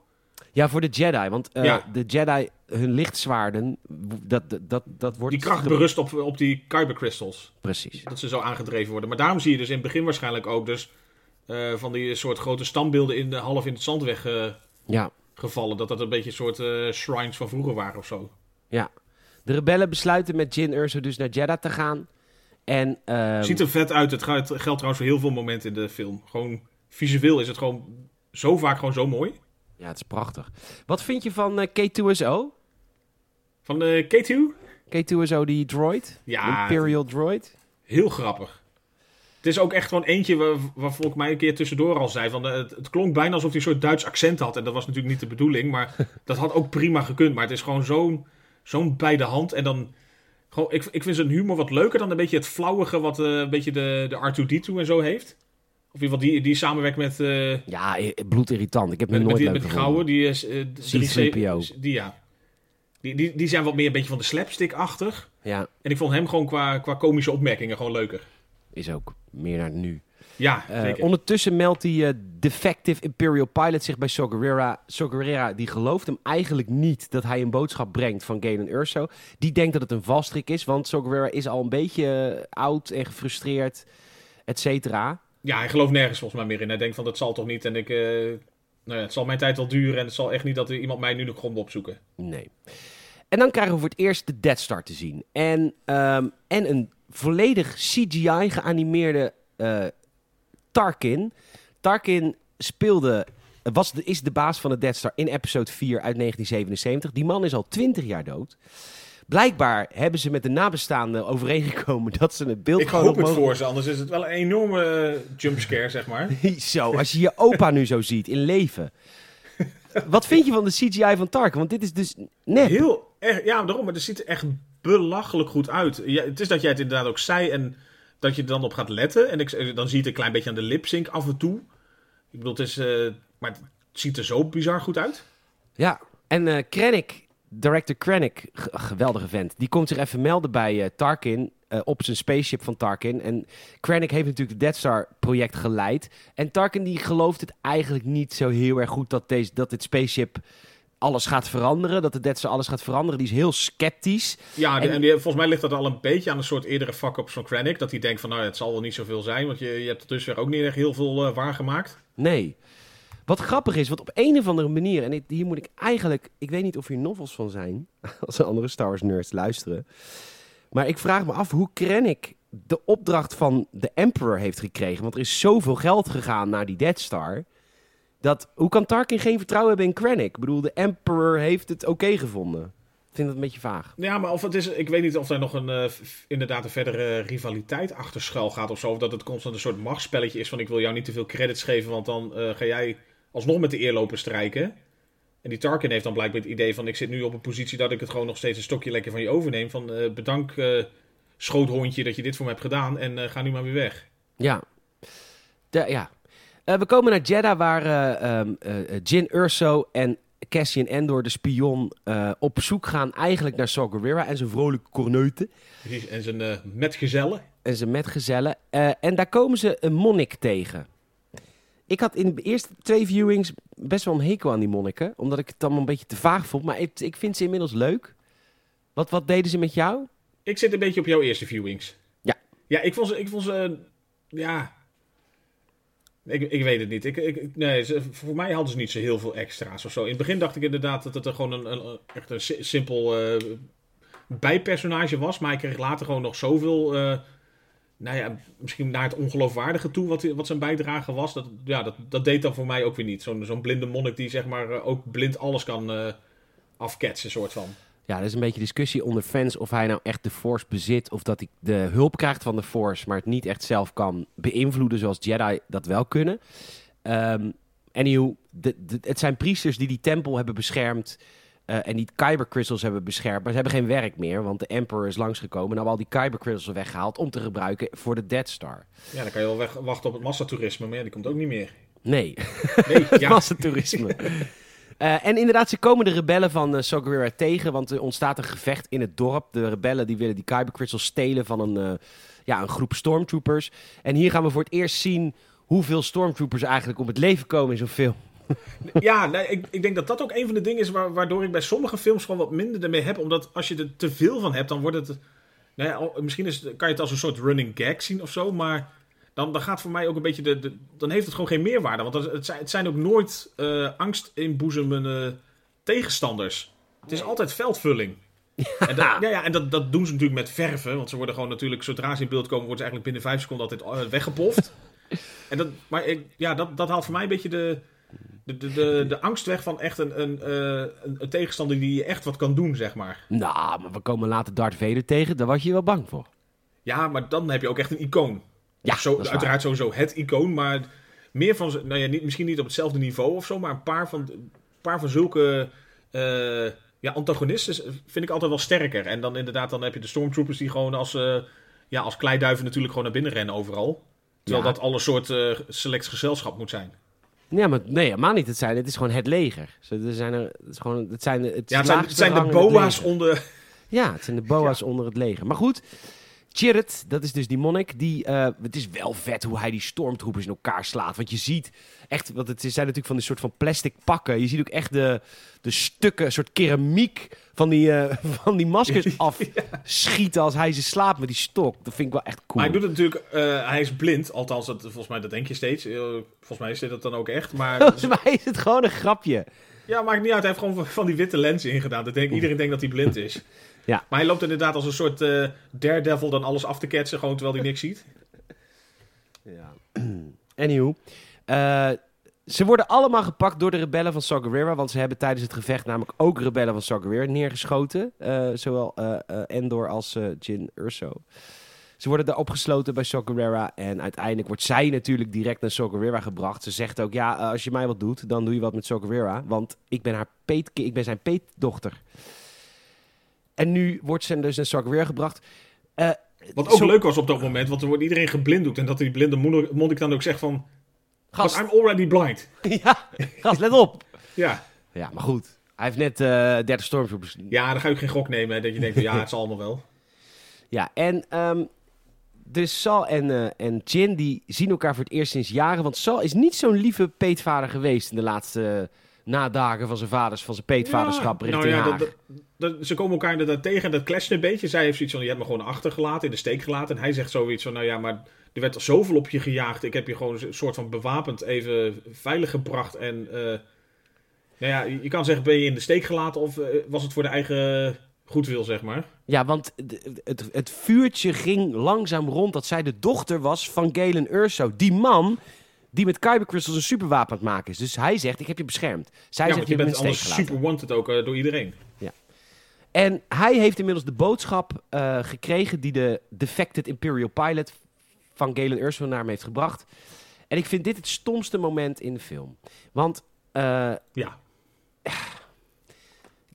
Ja, voor de Jedi, want eh, Ja. de Jedi, hun lichtzwaarden, dat, dat, dat, wordt... Die kracht berust op, op die kyber crystals. Precies. Dat ze zo aangedreven worden. Maar daarom zie je dus in het begin waarschijnlijk ook dus eh, van die soort grote standbeelden in de, half in het zand weggevallen. Ja, dat dat een beetje een soort eh, shrines van vroeger waren of zo. ja. De rebellen besluiten met Jin Urso dus naar Jeddah te gaan. En, ehm, Ziet er vet uit. Het geldt geldt trouwens voor heel veel momenten in de film. Gewoon visueel is het gewoon zo vaak gewoon zo mooi. Ja, het is prachtig. Wat vind je van eh, K2SO? Van de K2, K2SO, die droid? Ja. Imperial droid? heel grappig. Het is ook echt gewoon eentje waar, waar volgens mij een keer tussendoor al zei. Van, eh, het, het klonk bijna alsof hij een soort Duits accent had. En dat was natuurlijk niet de bedoeling. Maar dat had ook prima gekund. Maar het is gewoon zo'n zo'n bij de hand. En dan... Gewoon, ik, ik vind zijn humor wat leuker dan een beetje het flauwige wat eh, een beetje de, de R2-D2 en zo heeft. Of in ieder geval die, die samenwerkt met, eh, Ja, eh, bloedirritant. Ik heb hem nooit die, leuk met die gouden. Die is... eh, de C-3PO. 3C Die, ja. Die, die, die zijn wat meer een beetje van de slapstick-achtig. Ja, En ik vond hem gewoon qua, qua komische opmerkingen gewoon leuker. is ook meer naar nu. Ja, ondertussen meldt die defective Imperial pilot zich bij. Saw Gerrera die gelooft hem eigenlijk niet dat hij een boodschap brengt van Galen Urso. Die denkt dat het een valstrik is, want Saw Gerrera is al een beetje oud en gefrustreerd, et cetera. Ja, hij gelooft nergens volgens mij meer in. Hij denkt van, dat zal toch niet. En ik, eh, nou ja, het zal mijn tijd wel duren. En het zal echt niet dat er iemand mij nu nog komt opzoeken. Nee. En dan krijgen we voor het eerst de Death Star te zien. En, ehm, en een volledig CGI geanimeerde eh, Tarkin. Tarkin speelde, was de, is de baas van de Death Star in episode 4 uit 1977. Die man is al 20 jaar dood. Blijkbaar hebben ze met de nabestaanden overeengekomen dat ze het beeld Ik gewoon hoop het mogen- voor ze, anders is het wel een enorme eh, jumpscare, zeg maar. Zo, als je je opa nu zo ziet in leven. Wat vind je van de CGI van Tarkin? Want dit is dus net. Heel erg, ja, daarom, maar het ziet er echt belachelijk goed uit. Ja, het is dat jij het inderdaad ook zei en dat je er dan op gaat letten. En ik, dan zie je het een klein beetje aan de lip-sync af en toe. Ik bedoel, het is, eh, maar het ziet er zo bizar goed uit. Ja, en eh Krennic, director Krennic, geweldige vent, die komt zich even melden bij eh, Tarkin eh, op zijn spaceship van Tarkin. En Krennic heeft natuurlijk het Death Star project geleid. En Tarkin die gelooft het eigenlijk niet zo heel erg goed dat, deze, dat dit spaceship alles gaat veranderen. Dat de Death Star alles gaat veranderen. Die is heel sceptisch. Ja, En- en, die, volgens mij ligt dat al een beetje aan een soort eerdere fuck-ups van Krennic. Dat hij denkt van, nou, het zal wel niet zoveel zijn. Want je, je hebt tot dusver ook niet echt heel veel eh, waargemaakt. Nee. Wat grappig is, want op een of andere manier, en hier moet ik eigenlijk, ik weet niet of hier novels van zijn, als er andere Star Wars nerds luisteren. Maar ik vraag me af hoe Krennic de opdracht van de Emperor heeft gekregen. Want er is zoveel geld gegaan naar die Death Star. Dat, hoe kan Tarkin geen vertrouwen hebben in Krennic? Ik bedoel, de Emperor heeft het oké gevonden. Ik vind dat een beetje vaag. Ja, maar of het is, ik weet niet of daar nog een, eh, inderdaad een verdere rivaliteit achter schuil gaat of zo. Of dat het constant een soort machtsspelletje is van ik wil jou niet te veel credits geven, want dan eh, ga jij alsnog met de eerloper strijken. En die Tarkin heeft dan blijkbaar het idee van ik zit nu op een positie dat ik het gewoon nog steeds een stokje lekker van je overneem. Van eh, bedank eh, schoothondje dat je dit voor me hebt gedaan en eh, ga nu maar weer weg. Ja. De, ja. Eh, we komen naar Jeddah, waar eh, ehm, eh, eh, Jin Urso en Cassian Endor, de spion, op zoek gaan eigenlijk naar Saw Gerrera en zijn vrolijke corneuten. Precies, En zijn metgezellen. En zijn metgezellen. En daar komen ze een monnik tegen. Ik had in de eerste twee viewings best wel een hekel aan die monniken. Omdat ik het allemaal een beetje te vaag vond. Maar ik, ik vind ze inmiddels leuk. Wat, wat deden ze met jou? Ik zit een beetje op jouw eerste viewings. Ja. Ja, ik vond ze, ik vond ze eh, ja... Ik, ik weet het niet. Ik, ik, nee, ze- voor mij hadden ze niet zo heel veel extra's of zo. In het begin dacht ik inderdaad dat het er gewoon een, een, echt een si- simpel eh, bijpersonage was. Maar ik kreeg later gewoon nog zoveel... eh, nou ja, misschien naar het ongeloofwaardige toe wat, wat zijn bijdrage was. Dat, ja, dat, dat deed dan voor mij ook weer niet. Zo'n blinde monnik die zeg maar eh, ook blind alles kan eh afketsen, soort van. Ja, er is een beetje discussie onder fans of hij nou echt de Force bezit. Of dat hij de hulp krijgt van de Force, maar het niet echt zelf kan beïnvloeden zoals Jedi dat wel kunnen. De- het zijn priesters die die tempel hebben beschermd. Eh, en die Kyber crystals hebben beschermd. Maar ze hebben geen werk meer, want de Emperor is langsgekomen. En hebben al die Kyber crystals weggehaald om te gebruiken voor de Death Star. Ja, dan kan je wel weg, wachten op het massatoerisme, maar ja, die komt ook niet meer. Nee, Nee, ja. massatoerisme. Eh, en inderdaad, ze komen de rebellen van uh, Saw Gerrera tegen, want er ontstaat een gevecht in het dorp. De rebellen die willen die Kyber Crystals stelen van een, eh, ja, een groep stormtroopers. En hier gaan we voor het eerst zien hoeveel stormtroopers eigenlijk om het leven komen in zo'n film. Ja, nee, ik, ik denk dat dat ook een van de dingen is wa- waardoor ik bij sommige films gewoon wat minder ermee heb. Omdat als je er te veel van hebt, dan wordt het... Nou ja, misschien is, kan je het als een soort running gag zien of zo, maar... Dan, dan gaat voor mij ook een beetje de, de- Dan heeft het gewoon geen meerwaarde. Want het, het, zijn, het zijn ook nooit eh angst inboezemende tegenstanders. Het is altijd veldvulling. En, dat, ja, ja, en dat, dat doen ze natuurlijk met verven. Want ze worden gewoon natuurlijk, zodra ze in beeld komen, worden ze eigenlijk binnen vijf seconden altijd eh, weggepoft. en dat, maar ik, ja, dat, dat haalt voor mij een beetje de, de, de, de, de angst weg van echt een, een, eh, een, een tegenstander die je echt wat kan doen, zeg maar. Nou, maar we komen later Darth Vader tegen, daar was je wel bang voor. Ja, maar dan heb je ook echt een icoon. Ja, Zo, uiteraard sowieso het icoon, maar meer van, nou ja, niet, misschien niet op hetzelfde niveau of zo, maar een paar van, een paar van zulke eh, ja, antagonisten vind ik altijd wel sterker. En dan inderdaad, dan heb je de stormtroopers die gewoon als, eh, ja, als kleiduiven natuurlijk gewoon naar binnen rennen overal. Terwijl Ja. dat alle soort select gezelschap moet zijn. Ja, maar nee, helemaal niet. Het, zijn, het is gewoon het leger. Ze, er zijn er, het, is gewoon, het zijn, de- het Ja, het zijn, het laagste zijn de boa's onder... Ja, het zijn de boa's onder het leger. Maar goed, Chirrut, dat is dus die monnik. Die, eh, het is wel vet hoe hij die stormtroopers in elkaar slaat. Want je ziet echt, want het zijn natuurlijk van die soort van plastic pakken. Je ziet ook echt de, de stukken, een soort keramiek van die, eh, van die maskers afschieten als hij ze slaapt met die stok. Dat vind ik wel echt cool. Maar hij doet het natuurlijk, eh, hij is blind, althans, dat, volgens mij dat denk je steeds. Volgens mij is dit dat dan ook echt. Maar Volgens mij is het gewoon een grapje. ja, maakt niet uit. Hij heeft gewoon van- die witte lenzen ingedaan. Dat denk, iedereen denkt dat hij blind is. Ja. Maar hij loopt inderdaad als een soort eh daredevil dan alles af te ketsen, gewoon terwijl hij niks ziet. Ja. Anywho. eh, ze worden allemaal gepakt door de rebellen van Saw Gerrera. Want ze hebben tijdens het gevecht namelijk ook rebellen van Saw Gerrera neergeschoten. eh, zowel Endor als Jin Urso. Ze worden daar opgesloten bij Saw Gerrera. En uiteindelijk wordt zij natuurlijk direct naar Saw Gerrera gebracht. Ze zegt ook, ja, als je mij wat doet, dan doe je wat met Saw Gerrera. Want ik ben, haar peet, ik ben zijn peetdochter. En nu wordt ze dus naar Saw Gerrera gebracht. Eh, Wat ook Zo- leuk was op dat moment, want er wordt iedereen geblinddoekt. En dat die blinde monnik dan ook zegt van, Gast, I'm already blind. ja, gast, let op. Ja. Ja, maar goed. Hij heeft net eh 30 stormtroopers. ja, dan ga ook geen gok nemen. Hè, dat je denkt, van, ja, het zal allemaal wel. Ja, en dus Sal en, eh, en Jin die zien elkaar voor het eerst sinds jaren. Want Sal is niet zo'n lieve peetvader geweest in de laatste nadagen van zijn vaders, van zijn peetvaderschap Ja, richting nou ja, haar. dat- dat- dat- ze komen elkaar inderdaad tegen en dat clasht een beetje. Zij heeft zoiets van, je hebt me gewoon achtergelaten, in de steek gelaten. En hij zegt zoiets van, nou ja, maar er werd zoveel op je gejaagd. Ik heb je gewoon een soort van bewapend even veilig gebracht. En eh, nou ja, je kan zeggen, ben je in de steek gelaten of eh, was het voor de eigen goedwil, zeg maar. Ja, want het, het vuurtje ging langzaam rond dat zij de dochter was van Galen Urso. Die man die met Kyber Crystals een superwapen aan het maken is. Dus hij zegt, ik heb je beschermd. Zij ja, zegt, je je bent me in de steek anders super wanted ook eh, door iedereen. En hij heeft inmiddels de boodschap eh, gekregen die de defected Imperial Pilot van Galen Urso naar hem heeft gebracht. En ik vind dit het stomste moment in de film. Want eh, Ja,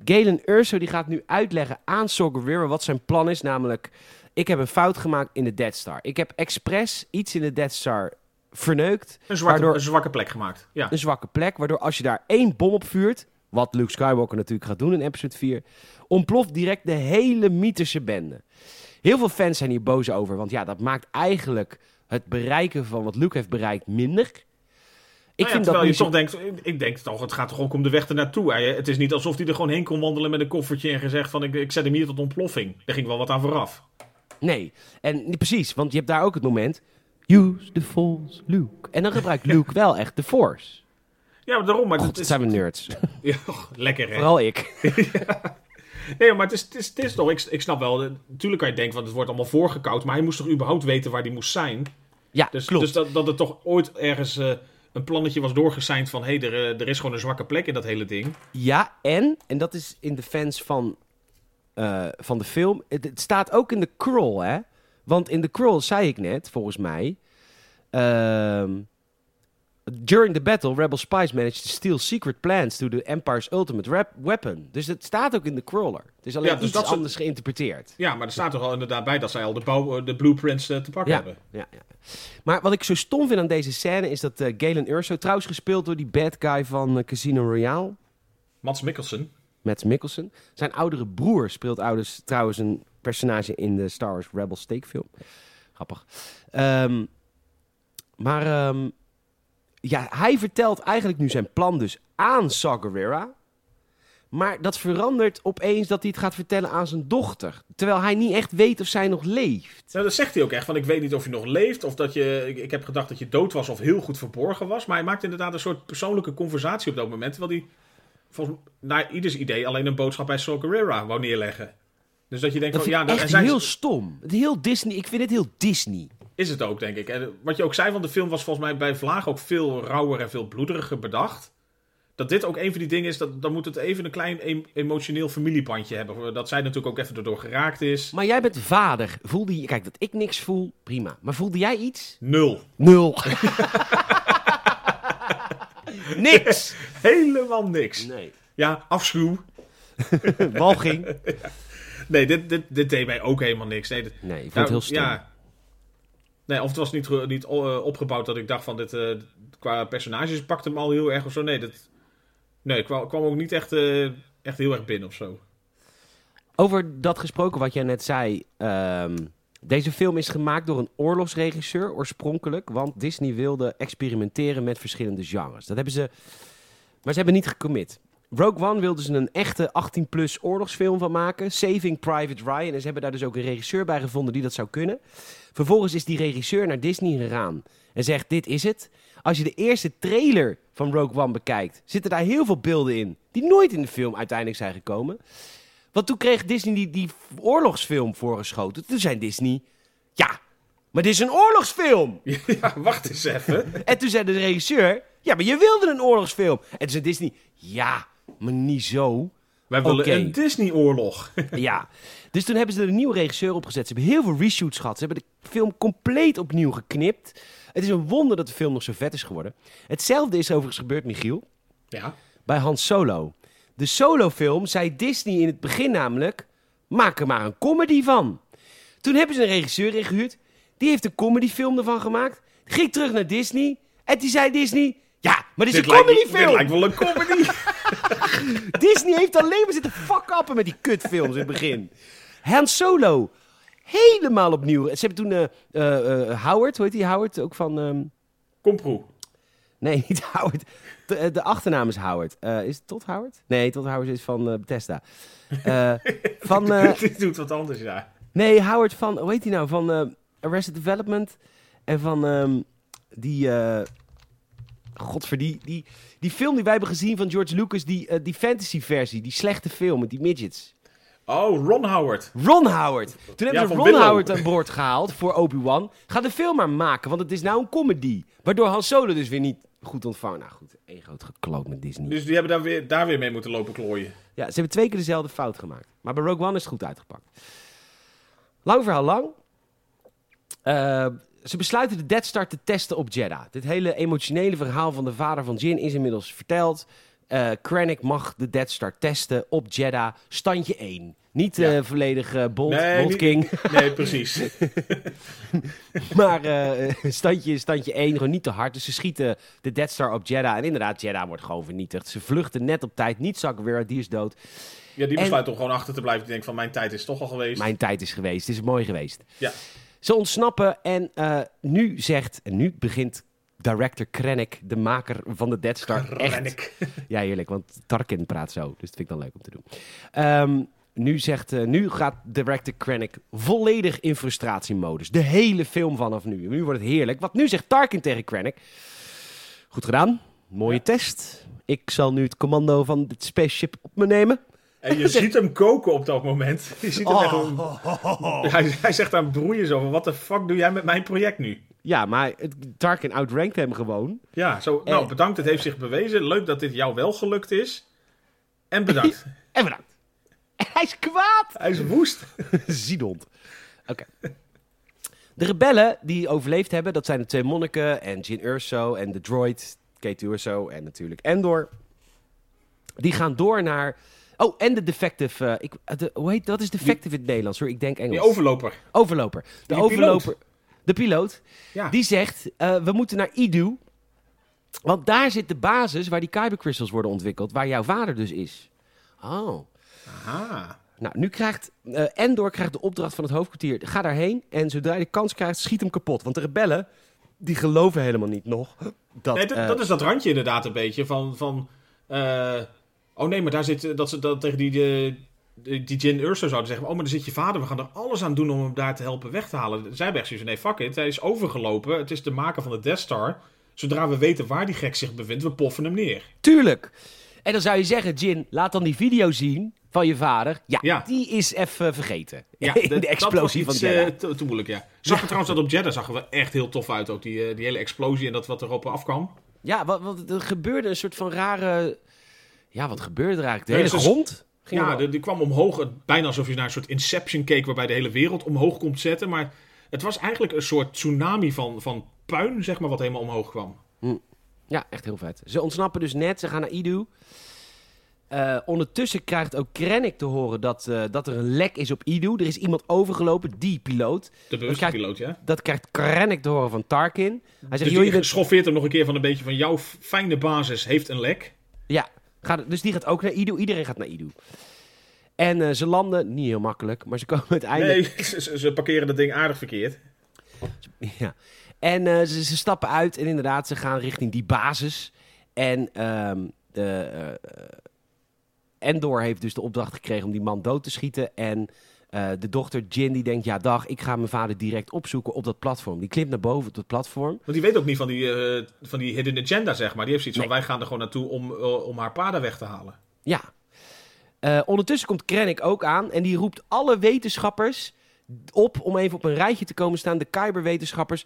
Galen Urso die gaat nu uitleggen aan Saw Gerrera wat zijn plan is. Namelijk, ik heb een fout gemaakt in de Death Star. Ik heb expres iets in de Death Star verneukt. een, zwarte, Waardoor- een zwakke plek gemaakt. Ja. Een zwakke plek, waardoor als je daar één bom op vuurt... wat Luke Skywalker natuurlijk gaat doen in episode 4... ontploft direct de hele mythische bende. Heel veel fans zijn hier boos over. Want ja, dat maakt eigenlijk het bereiken van wat Luke heeft bereikt minder. Ik Nou ja, vind dat je zo- toch denkt, ik denk toch, het gaat toch ook om de weg ernaartoe. Het is niet alsof hij er gewoon heen kon wandelen met een koffertje en gezegd van ik, ik zet hem hier tot ontploffing. Daar ging wel wat aan vooraf. Nee, en niet precies, want je hebt daar ook het moment... Use the Force, Luke. En dan gebruikt Luke wel echt de Force. Ja, maar daarom. Maar God, het is, zijn we nerds. ja, lekker hè. Vooral ik. Nee, maar het is, het is, het is ik, ik snap wel, natuurlijk kan je denken, want het wordt allemaal voorgekoud, maar hij moest toch überhaupt weten waar hij moest zijn. Ja, Dus, klopt. dus dat, dat er toch ooit ergens eh, een plannetje was doorgeseind van, hé, hey, er, eh, er is gewoon een zwakke plek in dat hele ding. Ja, en, en dat is in de fans van, eh, van de film, het, het staat ook in de crawl, hè. Want in de crawl zei ik net, volgens mij... ehm, during the battle, rebel spies managed to steal secret plans to the Empire's ultimate weapon. Dus het staat ook in de crawler. Het is alleen Ja, dus iets dat anders geïnterpreteerd. Ja, maar er staat toch al inderdaad bij dat zij al de, bouw, de blueprints eh, te pakken Ja, hebben. ja, ja. Maar wat ik zo stom vind aan deze scène is dat eh, Galen Urso, trouwens gespeeld door die bad guy van eh, Casino Royale... Mats Mikkelsen. Mads Mikkelsen. Zijn oudere broer speelt ouders, trouwens een personage in de Star Wars Rebel steekfilm. Grappig. Ehm, maar ehm, ja, hij vertelt eigenlijk nu zijn plan dus aan Saw Gerrera. Maar dat verandert opeens dat hij het gaat vertellen aan zijn dochter. Terwijl hij niet echt weet of zij nog leeft. Nou, dat zegt hij ook echt, van ik weet niet of je nog leeft, of dat je, ik, ik heb gedacht dat je dood was of heel goed verborgen was. Maar hij maakt inderdaad een soort persoonlijke conversatie op dat moment, terwijl hij volgens naar ieders idee alleen een boodschap bij Saw Gerrera wou neerleggen. Dus dat je denkt Dat van, ja, en echt zij heel stom. Heel Disney. Ik vind het heel Disney. Is het ook, denk ik. En wat je ook zei van de film was volgens mij bij Vlaag ook veel rauwer en veel bloederiger bedacht. Dat dit ook een van die dingen is, dat, dan moet het even een klein em- emotioneel familiepandje hebben. Dat zij natuurlijk ook even erdoor geraakt is. Maar jij bent vader. Voelde je... Kijk, dat ik niks voel, prima. Maar voelde jij iets? Nul. Nul. Niks. Helemaal niks. Nee. Ja, afschuw. Walging. Nee, dit, dit, dit deed mij ook helemaal niks. Nee, dit- Nee, ik vond nou, het heel stom. Ja. Nee, of het was niet, ge- niet eh, opgebouwd dat ik dacht van dit, eh, qua personages pakte hem al heel erg of zo. Nee, dit, nee kwam, kwam ook niet echt, eh, echt heel erg binnen of zo. Over dat gesproken wat jij net zei. ehm, deze film is gemaakt door een oorlogsregisseur oorspronkelijk. Want Disney wilde experimenteren met verschillende genres. Dat hebben ze... Maar ze hebben niet gecommit. Rogue One wilden ze een echte 18-plus oorlogsfilm van maken. Saving Private Ryan. En ze hebben daar dus ook een regisseur bij gevonden die dat zou kunnen. Vervolgens is die regisseur naar Disney gegaan. En zegt, dit is het. Als je de eerste trailer van Rogue One bekijkt... zitten daar heel veel beelden in... die nooit in de film uiteindelijk zijn gekomen. Want toen kreeg Disney die, die oorlogsfilm voorgeschoten. Toen zei Disney... Ja, maar dit is een oorlogsfilm! ja, wacht eens even. En toen zei de regisseur... Ja, maar je wilde een oorlogsfilm. En toen zei Disney... Ja, maar niet zo. Wij willen een Disney-oorlog. Ja. Dus toen hebben ze er een nieuwe regisseur opgezet. Ze hebben heel veel reshoots gehad. Ze hebben de film compleet opnieuw geknipt. Het is een wonder dat de film nog zo vet is geworden. Hetzelfde is overigens gebeurd, Michiel, ja. bij Han Solo. De Solo-film zei Disney in het begin namelijk... Maak er maar een comedy van. Toen hebben ze een regisseur ingehuurd. Die heeft een comedyfilm ervan gemaakt. Ging terug naar Disney. En die zei Disney... Ja, maar dit is Dit een lijkt, dit comedyfilm. lijkt wel een comedy. Disney heeft alleen maar zitten fuck-uppen met die kutfilms in het begin. Han Solo, helemaal opnieuw. Ze hebben toen eh, Howard, hoe heet die Howard? Ook van... ehm, Komproe. Nee, niet Howard. De, de achternaam is Howard. Is het Todd Howard? Nee, Todd Howard is van Bethesda. Eh, van, Die doet wat anders, ja. nee, Howard van, hoe heet hij nou? Van Arrested Development. En van ehm, die, godver, die, die, die film die wij hebben gezien van George Lucas. Die, eh, die fantasy versie, die slechte film met die midgets. Oh, Ron Howard. Ron Howard. Toen hebben ze Ron Willow. Howard aan boord gehaald voor Obi-Wan. Ga de film maar maken, want het is nou een comedy. Waardoor Han Solo dus weer niet goed ontvangen. Nou goed, één groot gekloot met Disney. Dus die hebben daar weer, daar weer mee moeten lopen klooien. Ja, ze hebben twee keer dezelfde fout gemaakt. Maar bij Rogue One is het goed uitgepakt. Lang verhaal lang. Eh, ze besluiten de Death Star te testen op Jeddah. Dit hele emotionele verhaal van de vader van Jin is inmiddels verteld. Eh Krennic mag de Death Star testen op Jeddah. Standje 1. Niet Ja. eh volledig Nee, niet- King. Nee, precies. Maar standje, standje 1, gewoon niet te hard. Dus ze schieten de Death Star op Jeddah. En inderdaad, Jeddah wordt gewoon vernietigd. Ze vluchten net op tijd. Niet zakken weer, die is dood. Ja, die En- besluit om gewoon achter te blijven. Die denkt van, mijn tijd is toch al geweest. Mijn tijd is geweest. Het is mooi geweest. Ja. Ze ontsnappen en eh, nu zegt, en nu begint director Krennic, de maker van de Death Star, echt... Ja, heerlijk, want Tarkin praat zo. Dus dat vind ik dan leuk om te doen. Ehm, nu, zegt, eh, nu gaat director Krennic volledig in frustratiemodus. De hele film vanaf nu. Nu wordt het heerlijk. Want nu zegt Tarkin tegen Krennic... Goed gedaan. Mooie Ja. test. Ik zal nu het commando van dit spaceship op me nemen. En je ziet hem koken op dat moment. Je ziet hem echt Oh. hij, hij zegt aan broeien zo van, wat de fuck doe jij met mijn project nu? Ja, maar het, Tarkin outrankt hem gewoon. Ja, zo, nou En- bedankt, het heeft zich bewezen. Leuk dat dit jou wel gelukt is. En bedankt. En bedankt. Hij is kwaad. hij is woest. Ziedond. Oké. De rebellen die overleefd hebben, dat zijn de twee monniken en Jin Urso en de droid K2 Urso en natuurlijk Endor. Die gaan door naar... Oh, en de defective... eh, ik, eh, de, hoe heet dat? is defective in het Nederlands hoor. Ik denk Engels. Die overloper. overloper. De Die overloper. De piloot. Ja. Die zegt, eh, we moeten naar Idu. Want daar zit de basis waar die Kyber crystals worden ontwikkeld. Waar jouw vader dus is. Oh. Aha. Nou, nu krijgt Endor krijgt de opdracht van het hoofdkwartier. Ga daarheen en zodra je de kans krijgt, schiet hem kapot. Want de rebellen, die geloven helemaal niet nog dat... Nee, dat, dat is dat randje inderdaad een beetje van... van oh nee, maar daar zit... Dat ze dat tegen die, die, die, Jin Urso zouden zeggen... Oh, maar daar zit je vader. We gaan er alles aan doen om hem daar te helpen weg te halen. Zij hebben echt. Nee, fuck it. Hij is overgelopen. Het is de maker van de Death Star. Zodra we weten waar die gek zich bevindt, we poffen hem neer. Tuurlijk. En dan zou je zeggen, Jin, laat dan die video zien van je vader. Ja, Ja. die is even vergeten. Ja, de explosie dat was van Jeddah. eh, te, te moeilijk, ja. Zag er trouwens dat op Jeddah zag er wel echt heel tof uit ook. Die, eh, die hele explosie en dat wat erop afkwam. Ja, wat, wat, er gebeurde een soort van rare... Ja, wat gebeurde er eigenlijk? De hele dus- grond ging Ja, die, kwam omhoog. het- Bijna alsof je naar een soort Inception keek waarbij de hele wereld omhoog komt zetten. Maar het was eigenlijk een soort tsunami van, van puin, zeg maar, wat helemaal omhoog kwam. Ja, echt heel vet. Ze ontsnappen dus net, ze gaan naar Idu. Eh, ondertussen krijgt ook Krennic te horen dat, eh, dat er een lek is op Idu. Er is iemand overgelopen, die piloot. De bewuste piloot, ja. Dat krijgt Krennic te horen van Tarkin. Hij zegt, Dus joh, je bent... schoffeert hem nog een keer van een beetje van jouw fijne basis heeft een lek. Ja, gaat, dus die gaat ook naar Idu. Iedereen gaat naar Idu. En eh, ze landen, niet heel makkelijk, maar ze komen uiteindelijk... Nee, ze, parkeren dat ding aardig verkeerd. Ja. En eh, ze, ze stappen uit en inderdaad, ze gaan richting die basis. En ehm, de, eh, Endor heeft dus de opdracht gekregen om die man dood te schieten. En eh, de dochter Jin die denkt, ja dag, ik ga mijn vader direct opzoeken op dat platform. Die klimt naar boven op dat platform. Want die weet ook niet van die, eh, van die hidden agenda, zeg maar. Die heeft zoiets van, wij gaan er gewoon naartoe om, eh, om haar paarden weg te halen. Ja. Ondertussen komt Krennic ook aan en die roept alle wetenschappers op om even op een rijtje te komen staan. De Kyber-wetenschappers.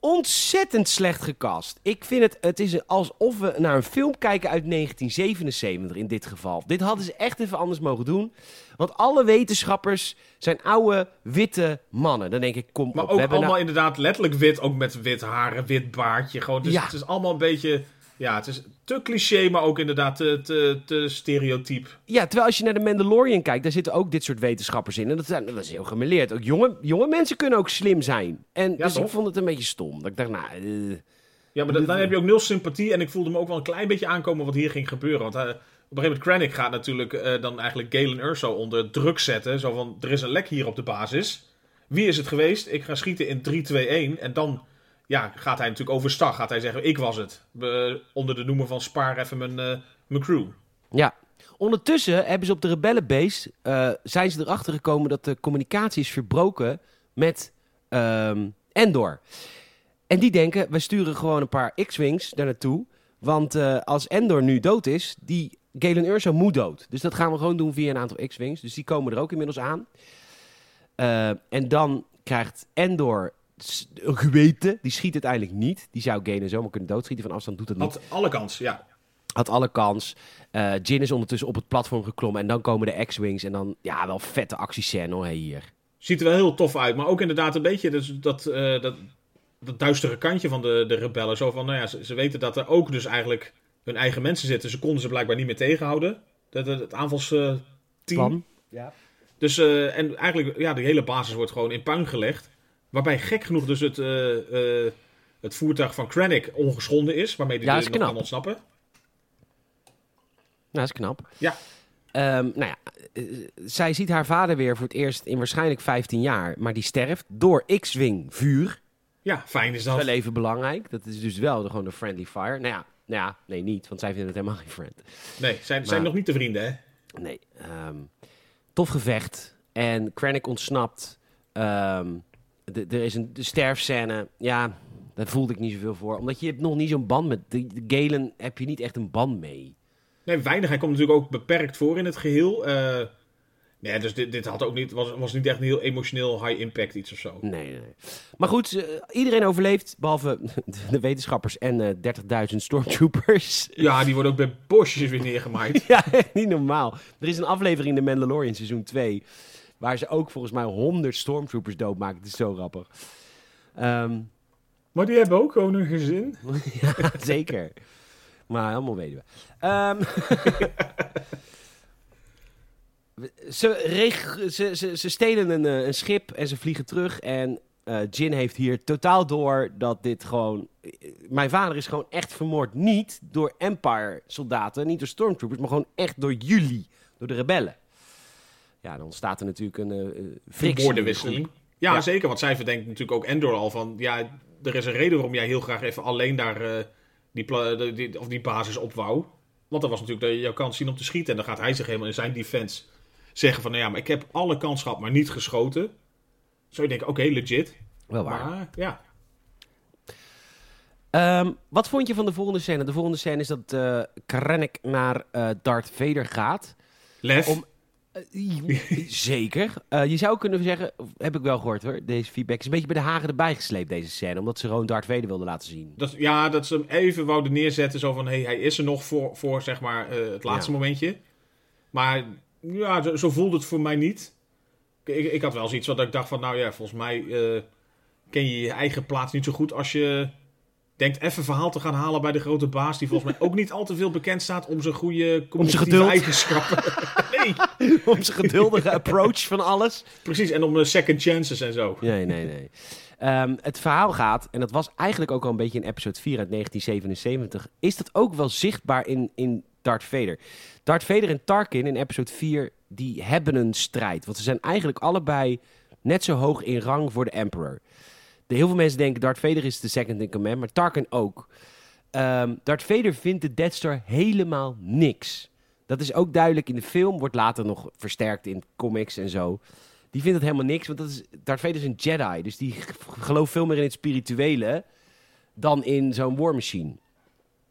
Ontzettend slecht gecast. Ik vind het, het is alsof we naar een film kijken uit 1977 in dit geval. Dit hadden ze echt even anders mogen doen. Want alle wetenschappers zijn oude, witte mannen. Dan denk ik, kom Maar op. ook we hebben allemaal nou- inderdaad letterlijk wit, ook met wit haren, wit baardje. Gewoon, dus Ja. Het is allemaal een beetje, ja, het is te cliché, maar ook inderdaad te, te, te stereotyp. Ja, terwijl als je naar de Mandalorian kijkt, daar zitten ook dit soort wetenschappers in. En dat, dat is heel gemeleerd. Ook jonge, jonge mensen kunnen ook slim zijn. En Ja, dus ik vond het een beetje stom. Dat ik dacht, nou... eh, Ja, maar dan, dan heb je ook nul sympathie. En ik voelde me ook wel een klein beetje aankomen wat hier ging gebeuren. Want eh, op een gegeven moment, Krennic gaat natuurlijk eh, dan eigenlijk Galen Urso onder druk zetten. Zo van, er is een lek hier op de basis. Wie is het geweest? Ik ga schieten in 3, 2, 1. En dan ja, gaat hij natuurlijk overstag. Gaat hij zeggen, ik was het. Onder de noemer van spaar even mijn, eh, mijn crew. Ja. Ondertussen hebben ze op de rebellenbase, eh, zijn ze erachter gekomen dat de communicatie is verbroken met ehm, Endor. En die denken, we sturen gewoon een paar X-Wings daar naartoe. Want eh, als Endor nu dood is, die Galen Urso moet dood. Dus dat gaan we gewoon doen via een aantal X-Wings. Dus die komen er ook inmiddels aan. Eh, en dan krijgt Endor geweten. Die schiet uiteindelijk niet. Die zou Galen zomaar kunnen doodschieten. Van afstand doet dat niet. Had alle kans, ja. Had alle kans. Eh Jin is ondertussen op het platform geklommen. En dan komen de X-Wings. En dan, ja, wel vette actiescène hoor, hier. Ziet er wel heel tof uit. Maar ook inderdaad een beetje dus dat, eh, dat, dat duistere kantje van de, de rebellen. Zo van, nou ja, ze, ze weten dat er ook dus eigenlijk hun eigen mensen zitten. Ze konden ze blijkbaar niet meer tegenhouden. Dat, dat, het aanvalsteam. Plan. Ja. Dus, eh, en eigenlijk, ja, de hele basis wordt gewoon in puin gelegd. Waarbij gek genoeg dus het, eh, eh, het voertuig van Krennic ongeschonden is. Waarmee hij Ja, is nog knap. kan ontsnappen. Nou, dat is knap. Ja. Ehm, nou ja, eh, zij ziet haar vader weer voor het eerst in waarschijnlijk 15 jaar. Maar die sterft door X-Wing vuur. Ja, fijn is Dat dat. is wel even belangrijk. Dat is dus wel de, gewoon de friendly fire. Nou ja, nou ja, nee niet. Want zij vinden het helemaal geen friend. Nee, zijn, zijn nog niet de vrienden, hè? Nee. ehm, tof gevecht. En Krennic ontsnapt. Ehm, de- er is een sterfscène. Ja, daar voelde ik niet zoveel voor. Omdat je hebt nog niet zo'n band met... De, de Galen heb je niet echt een band mee. Nee, weinig. Hij komt natuurlijk ook beperkt voor in het geheel. Eh, nee, dus dit, dit had ook niet, was, was niet echt een heel emotioneel high impact iets of zo. Nee, nee. Maar goed, eh, iedereen overleeft. Behalve de wetenschappers en eh 30.000 stormtroopers. Ja, die worden ook bij bosjes weer neergemaaid. ja, niet normaal. Er is een aflevering in de Mandalorian seizoen 2... waar ze ook volgens mij 100 stormtroopers doodmaken. Het is zo grappig. Ehm, Maar die hebben ook gewoon een gezin. ja, zeker. Maar helemaal weten we. Ehm, ze, reg- ze, ze, ze stelen een, eh, een schip en ze vliegen terug. En eh Jin heeft hier totaal door dat dit gewoon... eh, Mijn vader is gewoon echt vermoord. Niet door Empire-soldaten, niet door stormtroopers... maar gewoon echt door jullie, door de rebellen. Ja, dan ontstaat er natuurlijk een de Woordenwisseling. Ja, Ja. zeker. Want zij verdenkt natuurlijk ook Endor al van... Ja, er is een reden waarom jij heel graag even alleen daar eh, die, de- die, of die basis op wou. Want dat was natuurlijk je jouw kans zien om te schieten. En dan gaat hij zich helemaal in zijn defense zeggen van... Nou ja, maar ik heb alle kans gehad, maar niet geschoten. Zou je denken, oké, legit. Wel waar. Maar ja, Ehm, wat vond je van de volgende scène? De volgende scène is dat Krennic naar eh Darth Vader gaat. lef. Om- Zeker. Eh, je zou kunnen zeggen, heb ik wel gehoord hoor, deze feedback is een beetje bij de hagen erbij gesleept, deze scène. Omdat ze gewoon Darth Vader wilden laten zien. Dat, ja, dat ze hem even wouden neerzetten. Zo van, hey, hij is er nog voor, voor zeg maar, eh, het laatste Ja. momentje. Maar ja, zo, zo voelde het voor mij niet. Ik, ik, had wel zoiets wat ik dacht van, nou ja, volgens mij eh, ken je je eigen plaats niet zo goed als je denkt even verhaal te gaan halen bij de grote baas, die volgens mij ook niet al te veel bekend staat om zijn goede communicatieve eigenschappen. Om zijn geduldige approach van alles. precies. En om eh, second chances en zo. Nee, nee, nee. Ehm, het verhaal gaat, en dat was eigenlijk ook al een beetje in episode 4 uit 1977, is dat ook wel zichtbaar in, in Darth Vader. Darth Vader en Tarkin in episode 4, die hebben een strijd. Want ze zijn eigenlijk allebei net zo hoog in rang voor de Emperor. De, heel veel mensen denken Darth Vader is de second in command, maar Tarkin ook. Ehm Darth Vader vindt de Death Star helemaal niks. Dat is ook duidelijk in de film, wordt later nog versterkt in comics en zo. Die vindt het helemaal niks, want dat is, Darth Vader is een Jedi. Dus die gelooft veel meer in het spirituele dan in zo'n war machine.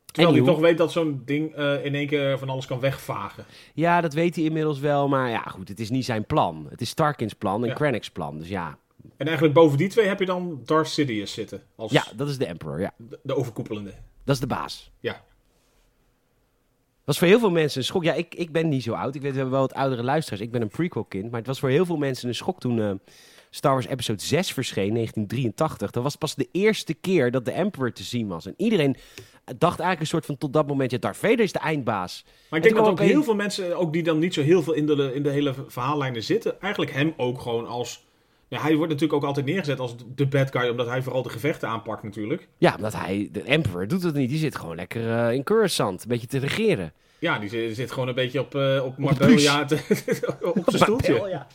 Terwijl hij toch weet dat zo'n ding eh, in één keer van alles kan wegvagen. Ja, dat weet hij inmiddels wel, maar ja goed, het is niet zijn plan. Het is Tarkin's plan en Ja. Krennic's plan, dus ja. En eigenlijk boven die twee heb je dan Darth Sidious zitten. Als Ja, dat is de Emperor, ja. de, de overkoepelende. Dat is de baas. Ja. Was voor heel veel mensen een schok. Ja, ik, ik ben niet zo oud. Ik weet, we hebben wel wat oudere luisteraars. Ik ben een prequel-kind. Maar het was voor heel veel mensen een schok toen eh, Star Wars Episode 6 verscheen, 1983. Dat was pas de eerste keer dat de Emperor te zien was. En iedereen dacht eigenlijk een soort van tot dat moment... Ja, Darth Vader is de eindbaas. Maar ik En denk dat ook heel veel mensen, ook die dan niet zo heel veel in de, in de hele verhaallijnen zitten, eigenlijk hem ook gewoon als... Ja, hij wordt natuurlijk ook altijd neergezet als de bad guy, omdat hij vooral de gevechten aanpakt natuurlijk. Ja, omdat hij... De Emperor doet het niet. Die zit gewoon lekker eh, in Coruscant. Een beetje te regeren. Ja, die zit, zit gewoon een beetje op, eh op Marbella te- op zijn stoeltje. Ja.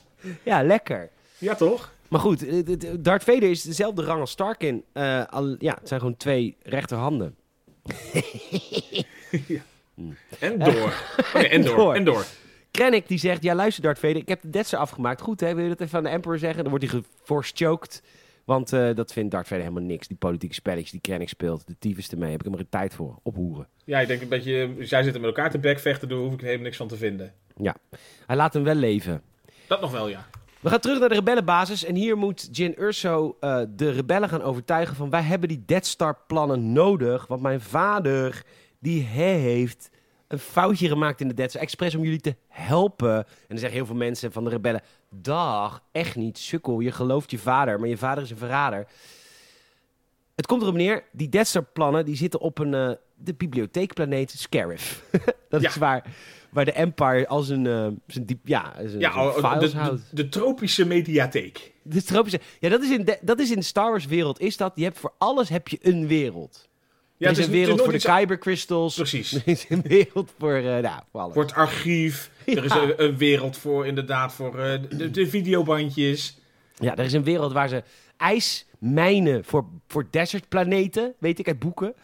ja, lekker. Ja, toch? Maar goed, eh, Darth Vader is dezelfde rang als Starkin. Al, ja, het zijn gewoon twee rechterhanden. En door. En. Door. En door. Krennic die zegt, ja luister Darth Vader, ik heb de Death Star afgemaakt. Goed hè, wil je dat even aan de Emperor zeggen? Dan wordt hij geforce choked. Want eh, dat vindt Darth Vader helemaal niks. Die politieke spelletjes die Krennic speelt. De tyfus ermee, heb ik hem er tijd voor. Ophoeren. Ja, ik denk een beetje... Als jij zit met elkaar te bekvechten, daar hoef ik helemaal niks van te vinden. Hij laat hem wel leven. Dat nog wel, ja. We gaan terug naar de rebellenbasis. En hier moet Jin Urso eh, de rebellen gaan overtuigen van... wij hebben die Death Star plannen nodig. Want mijn vader, die heeft een foutje gemaakt in de Death Star. Expres om jullie te helpen. En dan zeggen heel veel mensen van de rebellen... Dag, echt niet, sukkel. Je gelooft je vader, maar je vader is een verrader. Het komt erop neer, die Death Star plannen... die zitten op een, eh, de bibliotheekplaneet Scarif. Dat is Ja. waar, waar de Empire als een, eh, zijn diep, ja, zijn, Ja, oh, files de, houdt. de tropische mediatheek. De tropische. Ja, dat is, in de, dat is in de Star Wars wereld. Is dat? Je hebt voor alles heb je een wereld. Ja, er is het een wereld voor de Kyber crystals. Precies. Er is een wereld voor, eh nou, voor alles. Voor het archief. Er is een, een wereld voor, inderdaad, voor eh, de, de videobandjes. Ja, er is een wereld waar ze ijsmijnen voor, voor desertplaneten, weet ik uit boeken.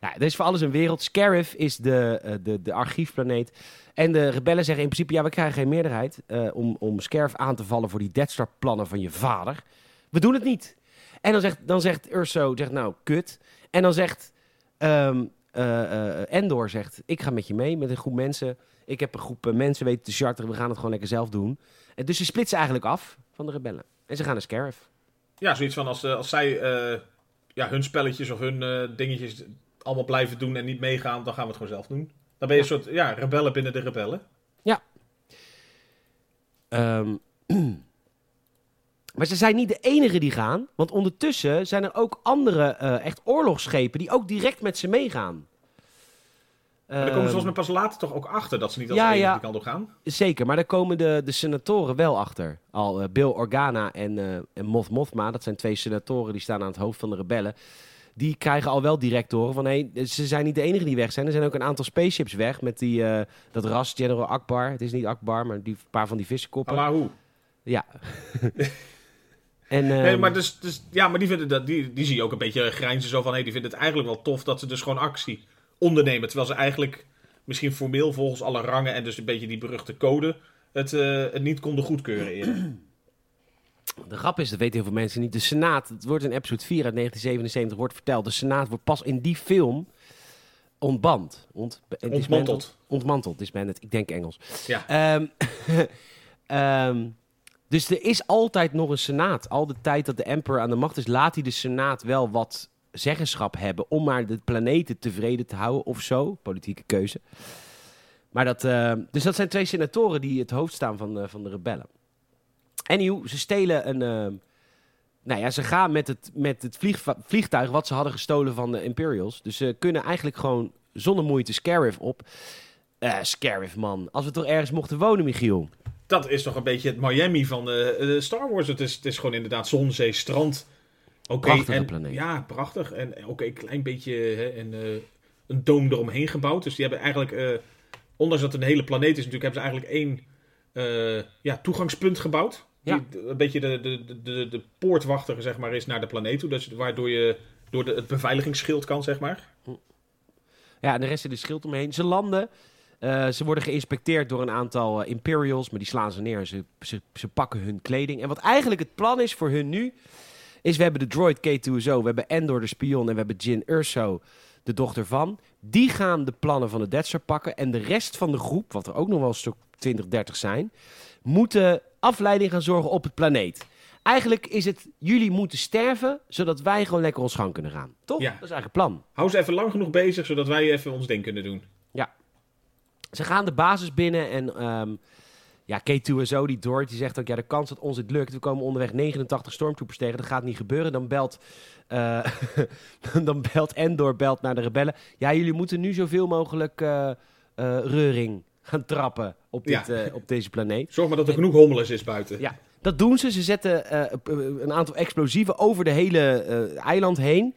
Nou, er is voor alles een wereld. Scarif is de, eh, de, de archiefplaneet. En de rebellen zeggen in principe, ja, we krijgen geen meerderheid eh, om, om Scarif aan te vallen voor die Death Star plannen van je vader. We doen het niet. En dan zegt, dan zegt Urso, zegt nou, kut. En dan zegt eh, Endor, zegt, ik ga met je mee met een groep mensen. Ik heb een groep eh, mensen weten te charteren, we gaan het gewoon lekker zelf doen. En dus ze splitsen eigenlijk af van de rebellen. En ze gaan naar Scarif. Ja, zoiets van als, als zij ja, hun spelletjes of hun dingetjes allemaal blijven doen en niet meegaan, dan gaan we het gewoon zelf doen. Dan ben je een soort ja, rebellen binnen de rebellen. Ehm, maar ze zijn niet de enige die gaan. Want ondertussen zijn er ook andere eh, echt oorlogsschepen die ook direct met ze meegaan. Maar daar komen ze Ehm, volgens mij pas later toch ook achter dat ze niet als Ja, enige ja. die kant op gaan. Zeker, maar daar komen de, de senatoren wel achter. Al eh, Bill Organa en, eh en Moth Mothma, dat zijn twee senatoren die staan aan het hoofd van de rebellen. Die krijgen al wel direct horen van, hé, ze zijn niet de enige die weg zijn. Er zijn ook een aantal spaceships weg met die, eh, dat ras General Akbar. Het is niet Akbar, maar die paar van die vissenkoppen. Maar hoe? Ja. en, Nee, ehm, maar, dus, dus, ja, maar die, vinden dat, die, die zie je ook een beetje grijnzen zo van... Hey, die vinden het eigenlijk wel tof dat ze dus gewoon actie ondernemen. Terwijl ze eigenlijk misschien formeel volgens alle rangen en dus een beetje die beruchte code... het, eh, het niet konden goedkeuren eerder. De grap is, dat weten heel veel mensen niet. De Senaat, het wordt in episode 4 uit 1977 wordt verteld. De Senaat wordt pas in die film ontband. Ont, Ontmanteld. Ontmanteld, disbanded. Ik denk Engels. Ja. Ehm, dus er is altijd nog een Senaat. Al de tijd dat de Emperor aan de macht is, laat hij de Senaat wel wat zeggenschap hebben. Om maar de planeten tevreden te houden of zo. Politieke keuze. Maar dat, ehm, dus dat zijn twee senatoren die het hoofd staan van, eh, van de rebellen. Anyhow, ze stelen een. ehm, nou ja, ze gaan met het, met het vliegtuig wat ze hadden gestolen van de Imperials. Dus ze kunnen eigenlijk gewoon zonder moeite Scarif op. Eh Scarif, man. Als we toch ergens mochten wonen, Michiel. Dat is toch een beetje het Miami van eh, eh, Star Wars. Het is, het is gewoon inderdaad zon, zee, strand. Oké, en, planeet. Ja, prachtig. En oké, een klein beetje hè, een, eh, een doom eromheen gebouwd. Dus die hebben eigenlijk, eh, ondanks dat het een hele planeet is natuurlijk, hebben ze eigenlijk één eh, ja, toegangspunt gebouwd. Ja. Die een beetje de, de, de, de, de poortwachter zeg maar, is naar de planeet toe. Dus waardoor je door de, het beveiligingsschild kan, zeg maar. Ja, en de rest zit een schild omheen. Ze landen. Eh, ze worden geïnspecteerd door een aantal eh, Imperials, maar die slaan ze neer. Ze, ze, ze pakken hun kleding. En wat eigenlijk het plan is voor hun nu, is we hebben de droid K2SO, we hebben Endor de spion en we hebben Jin Urso, de dochter van. Die gaan de plannen van de Death Star pakken. En de rest van de groep, wat er ook nog wel een stuk 20, 30 zijn, moeten afleiding gaan zorgen op het planeet. Eigenlijk is het, jullie moeten sterven, zodat wij gewoon lekker ons gang kunnen gaan. Toch? Ja. Dat is eigenlijk het plan. Hou ze even lang genoeg bezig, zodat wij even ons ding kunnen doen. Ze gaan de basis binnen en ehm, ja, K2SO, die Dort, die zegt ook... ja, de kans dat ons het lukt, we komen onderweg 89 stormtroopers tegen... dat gaat niet gebeuren. Dan belt, eh, dan belt Endor belt naar de rebellen... ja, jullie moeten nu zoveel mogelijk eh, eh, reuring gaan trappen op, dit, Ja. op deze planeet. Zorg maar dat er genoeg hommeles is buiten. Ja, dat doen ze. Ze zetten een aantal explosieven over de hele eiland heen.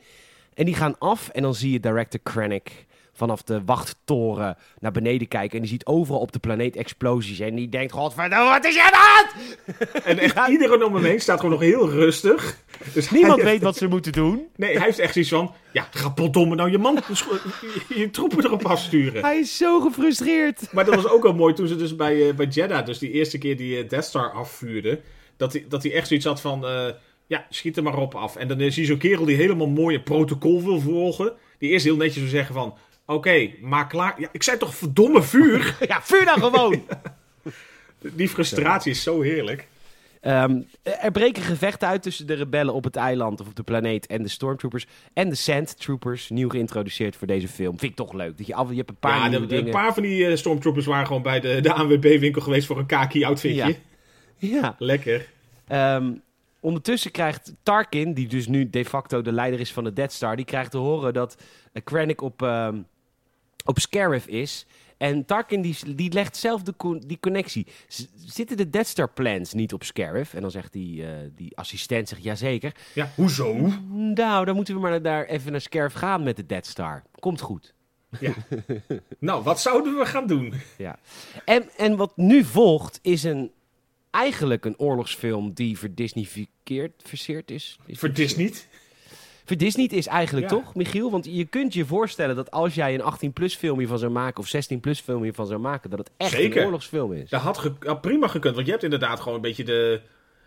En die gaan af. En dan zie je director Krennic vanaf de wachttoren naar beneden kijken. En die ziet overal op de planeet explosies. En die denkt, godverdomme, wat is er aan? En echt iedereen om hem heen staat gewoon nog heel rustig. Dus Niemand weet wat ze moeten doen. Nee, hij heeft echt zoiets van... Ja, ga potdomme nou je man, je, troepen erop afsturen. Hij is zo gefrustreerd. Maar dat was ook wel mooi toen ze dus bij, eh, bij Jeddah, dus die eerste keer die eh, Death Star afvuurde, dat hij, dat hij echt zoiets had van, eh, ja, schiet er maar op af. En dan is hij zo'n kerel die helemaal mooi een protocol wil volgen, die eerst heel netjes wil zeggen van, oké, maak klaar. Ja, ik zei toch verdomme vuur? Ja, vuur dan gewoon. Die frustratie is zo heerlijk. Ehm, er breken gevechten uit tussen de rebellen op het eiland of op de planeet en de stormtroopers. En de Sand Troopers, nieuw geïntroduceerd voor deze film. Vind ik toch leuk. Dat je, af, je hebt een paar ja, de- de- een paar van die eh, stormtroopers waren gewoon bij de, de ANWB-winkel geweest voor een kaki-outfitje. Ja. Ja. Lekker. Ehm, ondertussen krijgt Tarkin, die dus nu de facto de leider is van de Death Star, die krijgt te horen dat Krennic op, ehm, op Scarif is. En Tarkin die, die legt zelf de co- die connectie. Z- zitten de Death Star plans niet op Scarif? En dan zegt die, eh, die assistent, zegt, jazeker. Ja, hoezo? Nou, dan moeten we maar daar even naar Scarif gaan met de Death Star. Komt goed. Ja. nou, wat zouden we gaan doen? Ja. En, en wat nu volgt is een, eigenlijk een oorlogsfilm die verdisneyfikeerd, verseerd is. is Verdisneyed is eigenlijk Ja. toch, Michiel? Want je kunt je voorstellen dat als jij een 18-plus film hiervan zou maken... of 16-plus film hiervan zou maken... dat het echt Zeker. een oorlogsfilm is. Dat had, prima gekund, want je hebt inderdaad gewoon een beetje de,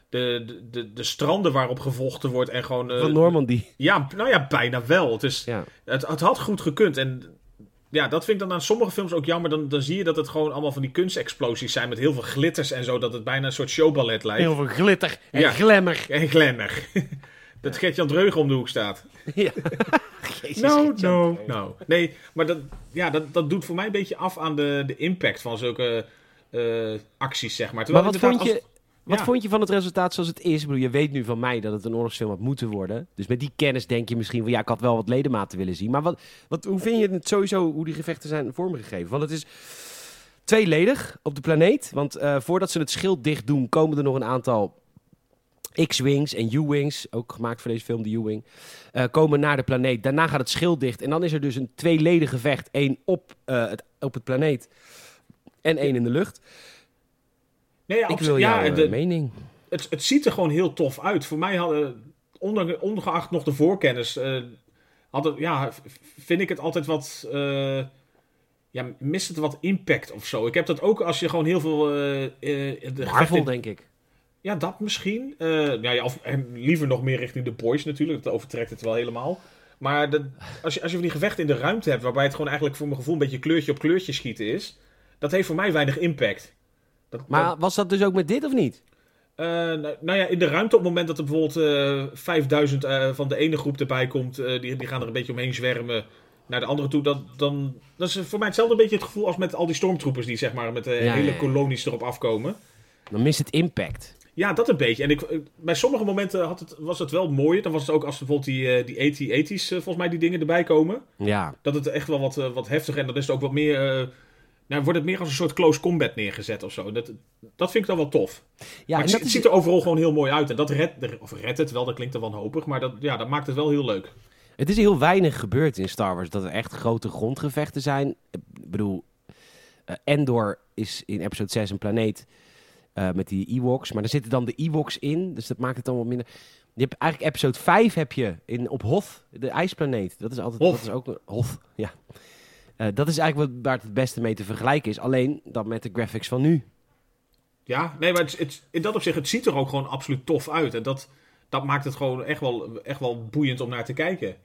de, de, de, de stranden waarop gevochten wordt en gewoon... eh, Van Normandy. Ja, nou ja, bijna wel. Het, is, Ja. het, het had goed gekund en ja, dat vind ik dan aan sommige films ook jammer. Dan, dan zie je dat het gewoon allemaal van die kunstexplosies zijn met heel veel glitters en zo, dat het bijna een soort showballet lijkt. Heel veel glitter en Ja. glamour. En glamour. dat Gert-Jan Dreugen om de hoek staat. Ja. Jezus, No, no, no. Nee, maar dat, ja, dat, dat doet voor mij een beetje af aan de, de impact van zulke eh, acties, zeg maar. Maar wat vond, je, als- wat ja. vond je van het resultaat zoals het is? Ik bedoel, je weet nu van mij dat het een oorlogsfilm had moeten worden. Dus met die kennis denk je misschien van... ja, ik had wel wat ledematen willen zien. Maar wat, wat, hoe vind je het sowieso, hoe die gevechten zijn vormgegeven? Want het is tweeledig op de planeet. Want eh, voordat ze het schild dicht doen... komen er nog een aantal X-Wings en U-Wings... ook gemaakt voor deze film, de U-Wing... eh, komen naar de planeet. Daarna gaat het schild dicht. En dan is er dus een tweeledig gevecht. Eén op, eh, het, op het planeet en één in de lucht. Nee, ja, Ik wil ja, jouw eh, de- mening. het, het ziet er gewoon heel tof uit. Voor mij hadden, onder, ongeacht nog de voorkennis, het, ja, vind ik het altijd wat. ja, mist het wat impact of zo. Ik heb dat ook als je gewoon heel veel. de Marvel, gevechten- denk ik. Ja, dat misschien. Eh, nou ja, of en liever nog meer richting de boys natuurlijk. Dat overtrekt het wel helemaal. Maar de, als, je, als je van die gevechten in de ruimte hebt, waarbij het gewoon eigenlijk voor mijn gevoel een beetje kleurtje op kleurtje schieten is, dat heeft voor mij weinig impact. Dat, Maar dat- was dat dus ook met dit of niet? eh, nou, nou ja, in de ruimte op het moment dat er bijvoorbeeld eh 5000 eh, van de ene groep erbij komt, eh, die, die gaan er een beetje omheen zwermen naar de andere toe. Dat, dan, dat is voor mij hetzelfde beetje het gevoel als met al die stormtroopers die zeg maar met de Ja, hele ja, ja. kolonies erop afkomen. Dan mist het impact. Ja, dat een beetje. En ik, eh, bij sommige momenten had het, was het wel mooi. Dan was het ook als bijvoorbeeld die, eh, die 80-80's, eh, volgens mij, die dingen erbij komen. Ja. Dat het echt wel wat, wat heftiger en dan is het ook wat meer... eh, nou, wordt het meer als een soort close combat neergezet of zo. Dat, dat vind ik dan wel tof. Ja, maar het, dat het is- ziet er overal gewoon heel mooi uit. En dat redt, of redt het wel, dat klinkt er wanhopig. Maar dat, ja, dat maakt het wel heel leuk. Het is heel weinig gebeurd in Star Wars. Dat er echt grote grondgevechten zijn. Ik bedoel, Endor is in episode 6 een planeet eh, met die Ewoks. Maar er zitten dan de Ewoks in. Dus dat maakt het dan wat minder... Je hebt eigenlijk episode 5 heb je in, op Hoth, de ijsplaneet. Dat is altijd Hoth. Dat is ook Hoth, ja. Eh, dat is eigenlijk wat, waar het het beste mee te vergelijken is. Alleen dan met de graphics van nu. Ja, nee, maar het, het- in dat opzicht, het ziet er ook gewoon absoluut tof uit. En dat, dat maakt het gewoon echt wel, echt wel boeiend om naar te kijken.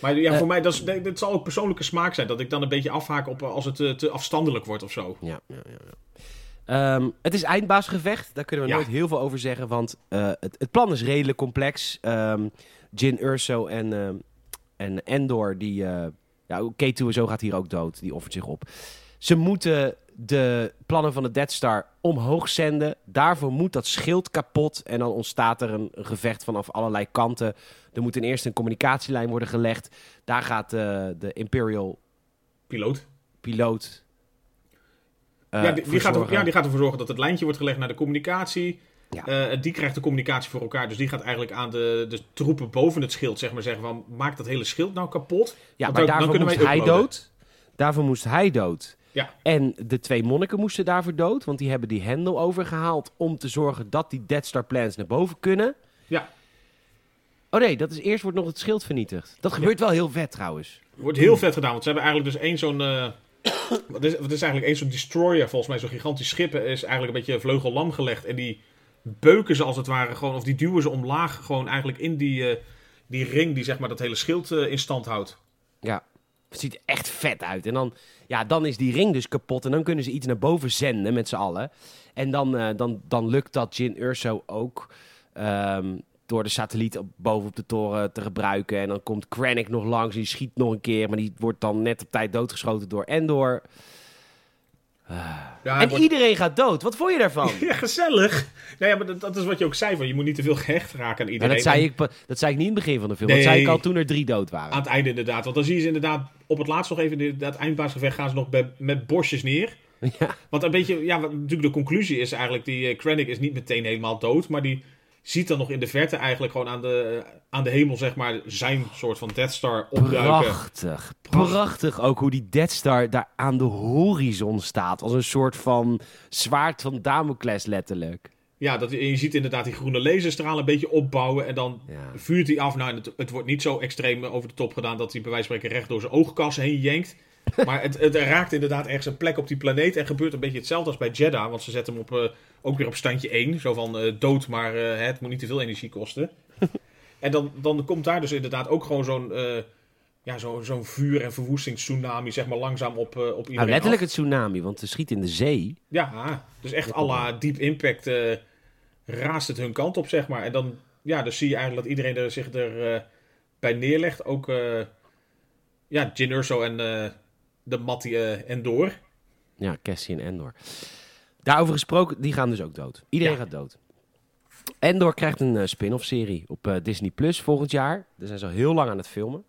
Maar ja, Eh, voor mij, dat, is, dit zal ook persoonlijke smaak zijn. Dat ik dan een beetje afhaak op als het te afstandelijk wordt of zo. Ja, ja, ja. ja. Ehm, het is eindbaasgevecht. Daar kunnen we Ja. nooit heel veel over zeggen. Want eh, het, het plan is redelijk complex. Ehm Jin Urso en, ehm, en Endor, die... eh ja, K2 zo gaat hier ook dood. Die offert zich op. Ze moeten de plannen van de Death Star omhoog zenden. Daarvoor moet dat schild kapot. En dan ontstaat er een, een gevecht vanaf allerlei kanten. Er moet ten eerste een communicatielijn worden gelegd. Daar gaat eh, de Imperial Piloot. piloot... eh, ja, die, gaat er, ja, die gaat ervoor zorgen dat het lijntje wordt gelegd naar de communicatie. Ja. Eh, die krijgt de communicatie voor elkaar. Dus die gaat eigenlijk aan de, de troepen boven het schild zeg maar, zeggen van... Maak dat hele schild nou kapot. Ja, maar dan- daarvoor moest hij uploaden. dood. Daarvoor moest hij dood. Ja. En de twee monniken moesten daarvoor dood, want die hebben die hendel overgehaald om te zorgen dat die Death Star plans naar boven kunnen. Ja. Oh nee, dat is eerst wordt nog het schild vernietigd. Dat gebeurt wel heel vet trouwens. Wordt heel vet gedaan, want ze hebben eigenlijk dus één zo'n... eh, wat, is, is eigenlijk één zo'n destroyer, volgens mij zo'n gigantisch schip, is eigenlijk een beetje vleugellam gelegd. En die beuken ze als het ware gewoon, of die duwen ze omlaag gewoon eigenlijk in die, eh, die ring die zeg maar dat hele schild eh, in stand houdt. Ja. Het ziet echt vet uit. En dan, ja, dan is die ring dus kapot. En dan kunnen ze iets naar boven zenden met z'n allen. En dan, eh, dan, dan lukt dat Jin Urso ook. ehm, door de satelliet op, boven op de toren te gebruiken. En dan komt Krennic nog langs. Die schiet nog een keer. Maar die wordt dan net op tijd doodgeschoten door Endor. Ja, en wordt- iedereen gaat dood. Wat vond je daarvan? ja, gezellig. Nou ja, maar dat, dat is wat je ook zei, van je moet niet te veel gehecht raken aan iedereen. dat, zei En ik, dat zei ik niet in het begin van de film. Nee. Dat zei ik al toen er drie dood waren. Aan het einde inderdaad, want dan zie je ze inderdaad op het laatst nog even, in dat eindbaasgevecht gaan ze nog met borstjes neer. Ja. Want een beetje, ja, wat natuurlijk de conclusie is eigenlijk, die uh, Krennic is niet meteen helemaal dood, maar die ziet dan nog in de verte eigenlijk gewoon aan de, aan de hemel, zeg maar, zijn soort van Death Star opduiken. Prachtig. Prachtig ook hoe die Death Star daar aan de horizon staat. Als een soort van zwaard van Damocles letterlijk. Ja, dat, je ziet inderdaad die groene laserstralen een beetje opbouwen en dan Ja. vuurt hij af. Nou, het, het wordt niet zo extreem over de top gedaan dat hij bij wijze van spreken recht door zijn oogkas heen jenkt. Maar het, het raakt inderdaad ergens een plek op die planeet en gebeurt een beetje hetzelfde als bij Jeddah. Want ze zetten hem op, eh, ook weer op standje 1. Zo van eh, dood, maar eh, het moet niet te veel energie kosten. en dan, dan komt daar dus inderdaad ook gewoon zo'n eh, ja, zo, zo'n vuur- en verwoestingstsunami zeg maar langzaam op, op iedereen Nou, letterlijk af. het tsunami, want ze schiet in de zee. Ja, dus echt à la Deep Impact raast het hun kant op, zeg maar. En dan, ja, dan zie je eigenlijk dat iedereen er, zich er eh, bij neerlegt. Ook ja, Jin Urso en de Mattie Endor. Ja, Cassian Endor. Daarover gesproken, die gaan dus ook dood. Iedereen Ja. gaat dood. Endor krijgt een eh, spin-off serie op eh, Disney Plus volgend jaar. Daar zijn ze al heel lang aan het filmen.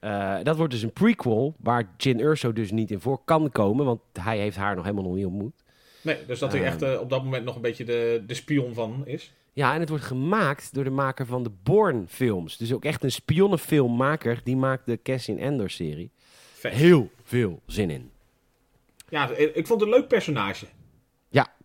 Eh, dat wordt dus een prequel waar Jin Urso dus niet in voor kan komen, want hij heeft haar nog helemaal nog niet ontmoet. Nee, dus dat hij Ehm. echt eh, op dat moment nog een beetje de, de spion van is. Ja, en het wordt gemaakt door de maker van de Bourne films. Dus ook echt een spionnenfilmmaker, die maakt de Cassian Endor serie. Vet. Heel veel zin in. Ja, ik ik vond het een leuk personage.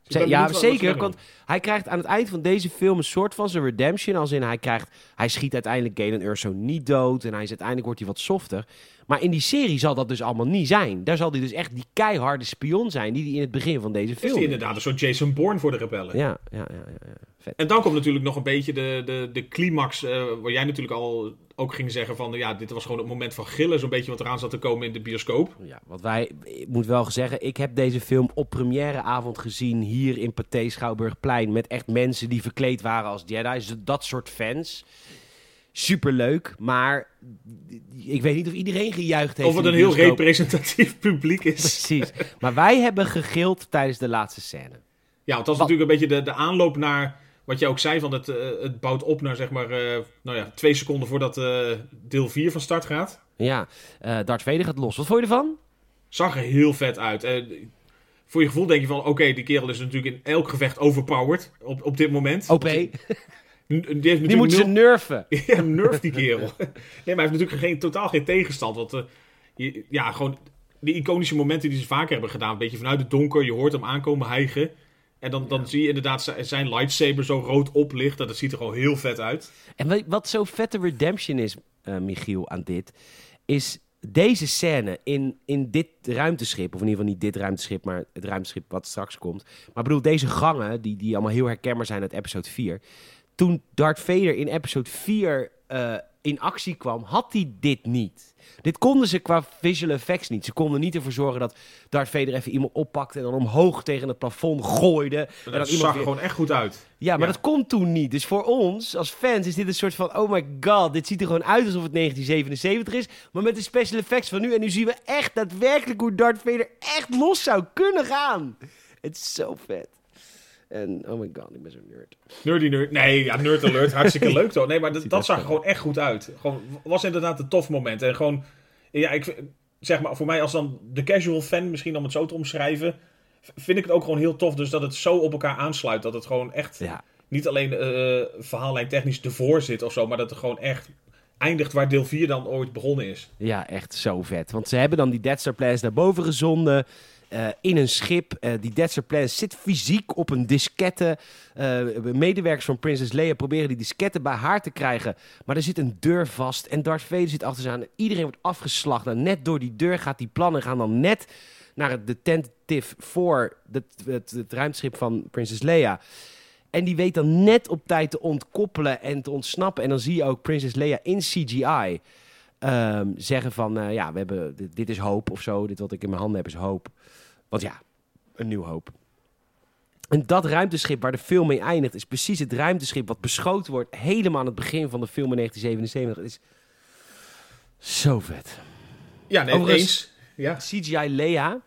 Ja, zeker. Want hij krijgt aan het eind van deze film een soort van zijn redemption. Als in hij krijgt, hij schiet uiteindelijk Galen Urso niet dood. En hij is, uiteindelijk wordt hij wat softer. Maar in die serie zal dat dus allemaal niet zijn. Daar zal hij dus echt die keiharde spion zijn die hij in het begin van deze Is film hij inderdaad een soort Jason Bourne voor de rebellen. Ja, ja, ja, ja, ja. Vet. En dan komt natuurlijk nog een beetje de, de, de climax, eh, waar jij natuurlijk al ook ging zeggen van, ja, dit was gewoon het moment van gillen, zo'n beetje wat eraan zat te komen in de bioscoop. Ja, wat wij, ik moet wel zeggen, ik heb deze film op premièreavond gezien hier in Pathé Schouwburgplein. Met echt mensen die verkleed waren als Jedi's. Dat soort fans. Superleuk, maar ik weet niet of iedereen gejuicht heeft. Of het een heel representatief publiek is. Precies. Maar wij hebben gegild tijdens de laatste scène. Ja, want dat Wat- natuurlijk een beetje de, de aanloop naar, wat je ook zei, van het, eh, het bouwt op naar zeg maar, eh, nou ja, twee seconden voordat eh, deel 4 van start gaat. Ja, eh Darth Vader gaat los. Wat vond je ervan? Zag er heel vet uit. Voor je gevoel denk je van, oké, die kerel is natuurlijk in elk gevecht overpowered op, op dit moment. OP, Die die moeten ze nerven. Ja, nerf die kerel. nee, maar hij heeft natuurlijk geen, totaal geen tegenstand. Want je- ja, gewoon die iconische momenten die ze vaker hebben gedaan. Een beetje vanuit het donker, je hoort hem aankomen hijgen. En dan, dan zie je inderdaad zi- zijn lightsaber zo rood oplichten. Dat ziet er gewoon heel vet uit. En wat, zo vette redemption is, eh, Michiel, aan dit, is deze scène in, in dit ruimteschip, of in ieder geval niet dit ruimteschip, maar het ruimteschip wat straks komt. Maar ik bedoel, deze gangen, die, die allemaal heel herkenbaar zijn uit episode 4. Toen Darth Vader in episode 4 eh, in actie kwam, had hij dit niet. Dit konden ze qua visual effects niet. Ze konden niet ervoor zorgen dat Darth Vader even iemand oppakte en dan omhoog tegen het plafond gooide. En Dat dat zag er weer- gewoon echt goed uit. ja, maar Ja. dat kon toen niet. Dus voor ons, als fans, is dit een soort van... Oh my god, dit ziet er gewoon uit alsof het 1977 is. Maar met de special effects van nu. En nu zien we echt daadwerkelijk hoe Darth Vader echt los zou kunnen gaan. Het is zo vet. En oh my god, ik ben zo'n nerd. Nerdy nerd. Nee, ja, nerd alert. Hartstikke leuk toch? Nee, maar dat, dat zag er gewoon echt goed uit. Gewoon, was inderdaad een tof moment. En gewoon, ja, ik zeg maar, voor mij als dan de casual fan, misschien om het zo te omschrijven, vind ik het ook gewoon heel tof. Dus dat het zo op elkaar aansluit. Dat het gewoon echt Ja, niet alleen eh verhaallijn technisch ervoor zit of zo, maar dat er gewoon echt eindigt waar deel 4 dan ooit begonnen is. Ja, echt zo vet. Want ze hebben dan die Death Star plans naar boven gezonden. Eh, in een schip. Eh, die Star plans zit fysiek op een diskette. Eh, medewerkers van Princess Leia proberen die diskette bij haar te krijgen. Maar er zit een deur vast. En Darth Vader zit achter ze aan. Iedereen wordt afgeslacht. En net door die deur gaat die plannen gaan dan net naar het detective voor het, het, ruimteschip van Princess Leia. En die weet dan net op tijd te ontkoppelen en te ontsnappen. En dan zie je ook Princess Leia in CGI ehm, zeggen van... ja, we hebben, dit, dit is hoop of zo. Dit wat ik in mijn handen heb is hoop. Want ja, een nieuw hoop. En dat ruimteschip waar de film mee eindigt... is precies het ruimteschip wat beschoten wordt... helemaal aan het begin van de film in 1977. Het is zo vet. Ja, nee, eens. Ja, CGI Leia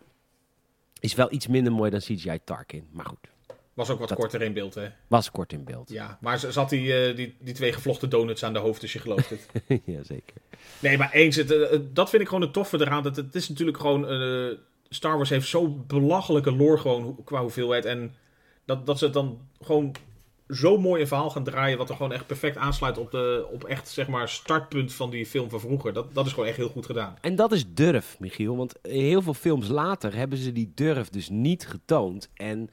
is wel iets minder mooi dan CGI Tarkin. Maar goed, was ook wat Dat- korter in beeld, hè. was kort in beeld. Ja, maar zat die, eh, die, die twee gevlochten donuts aan de hoofd, dus je gelooft het. Jazeker. Nee, maar eens, het, eh, dat vind ik gewoon het toffe eraan. Dat het is natuurlijk gewoon... eh, Star Wars heeft zo'n belachelijke lore gewoon qua hoeveelheid. En dat, dat ze het dan gewoon zo mooi een verhaal gaan draaien... wat er gewoon echt perfect aansluit op, de, op echt, zeg maar, startpunt van die film van vroeger. Dat, dat is gewoon echt heel goed gedaan. En dat is durf, Michiel. Want heel veel films later hebben ze die durf dus niet getoond. En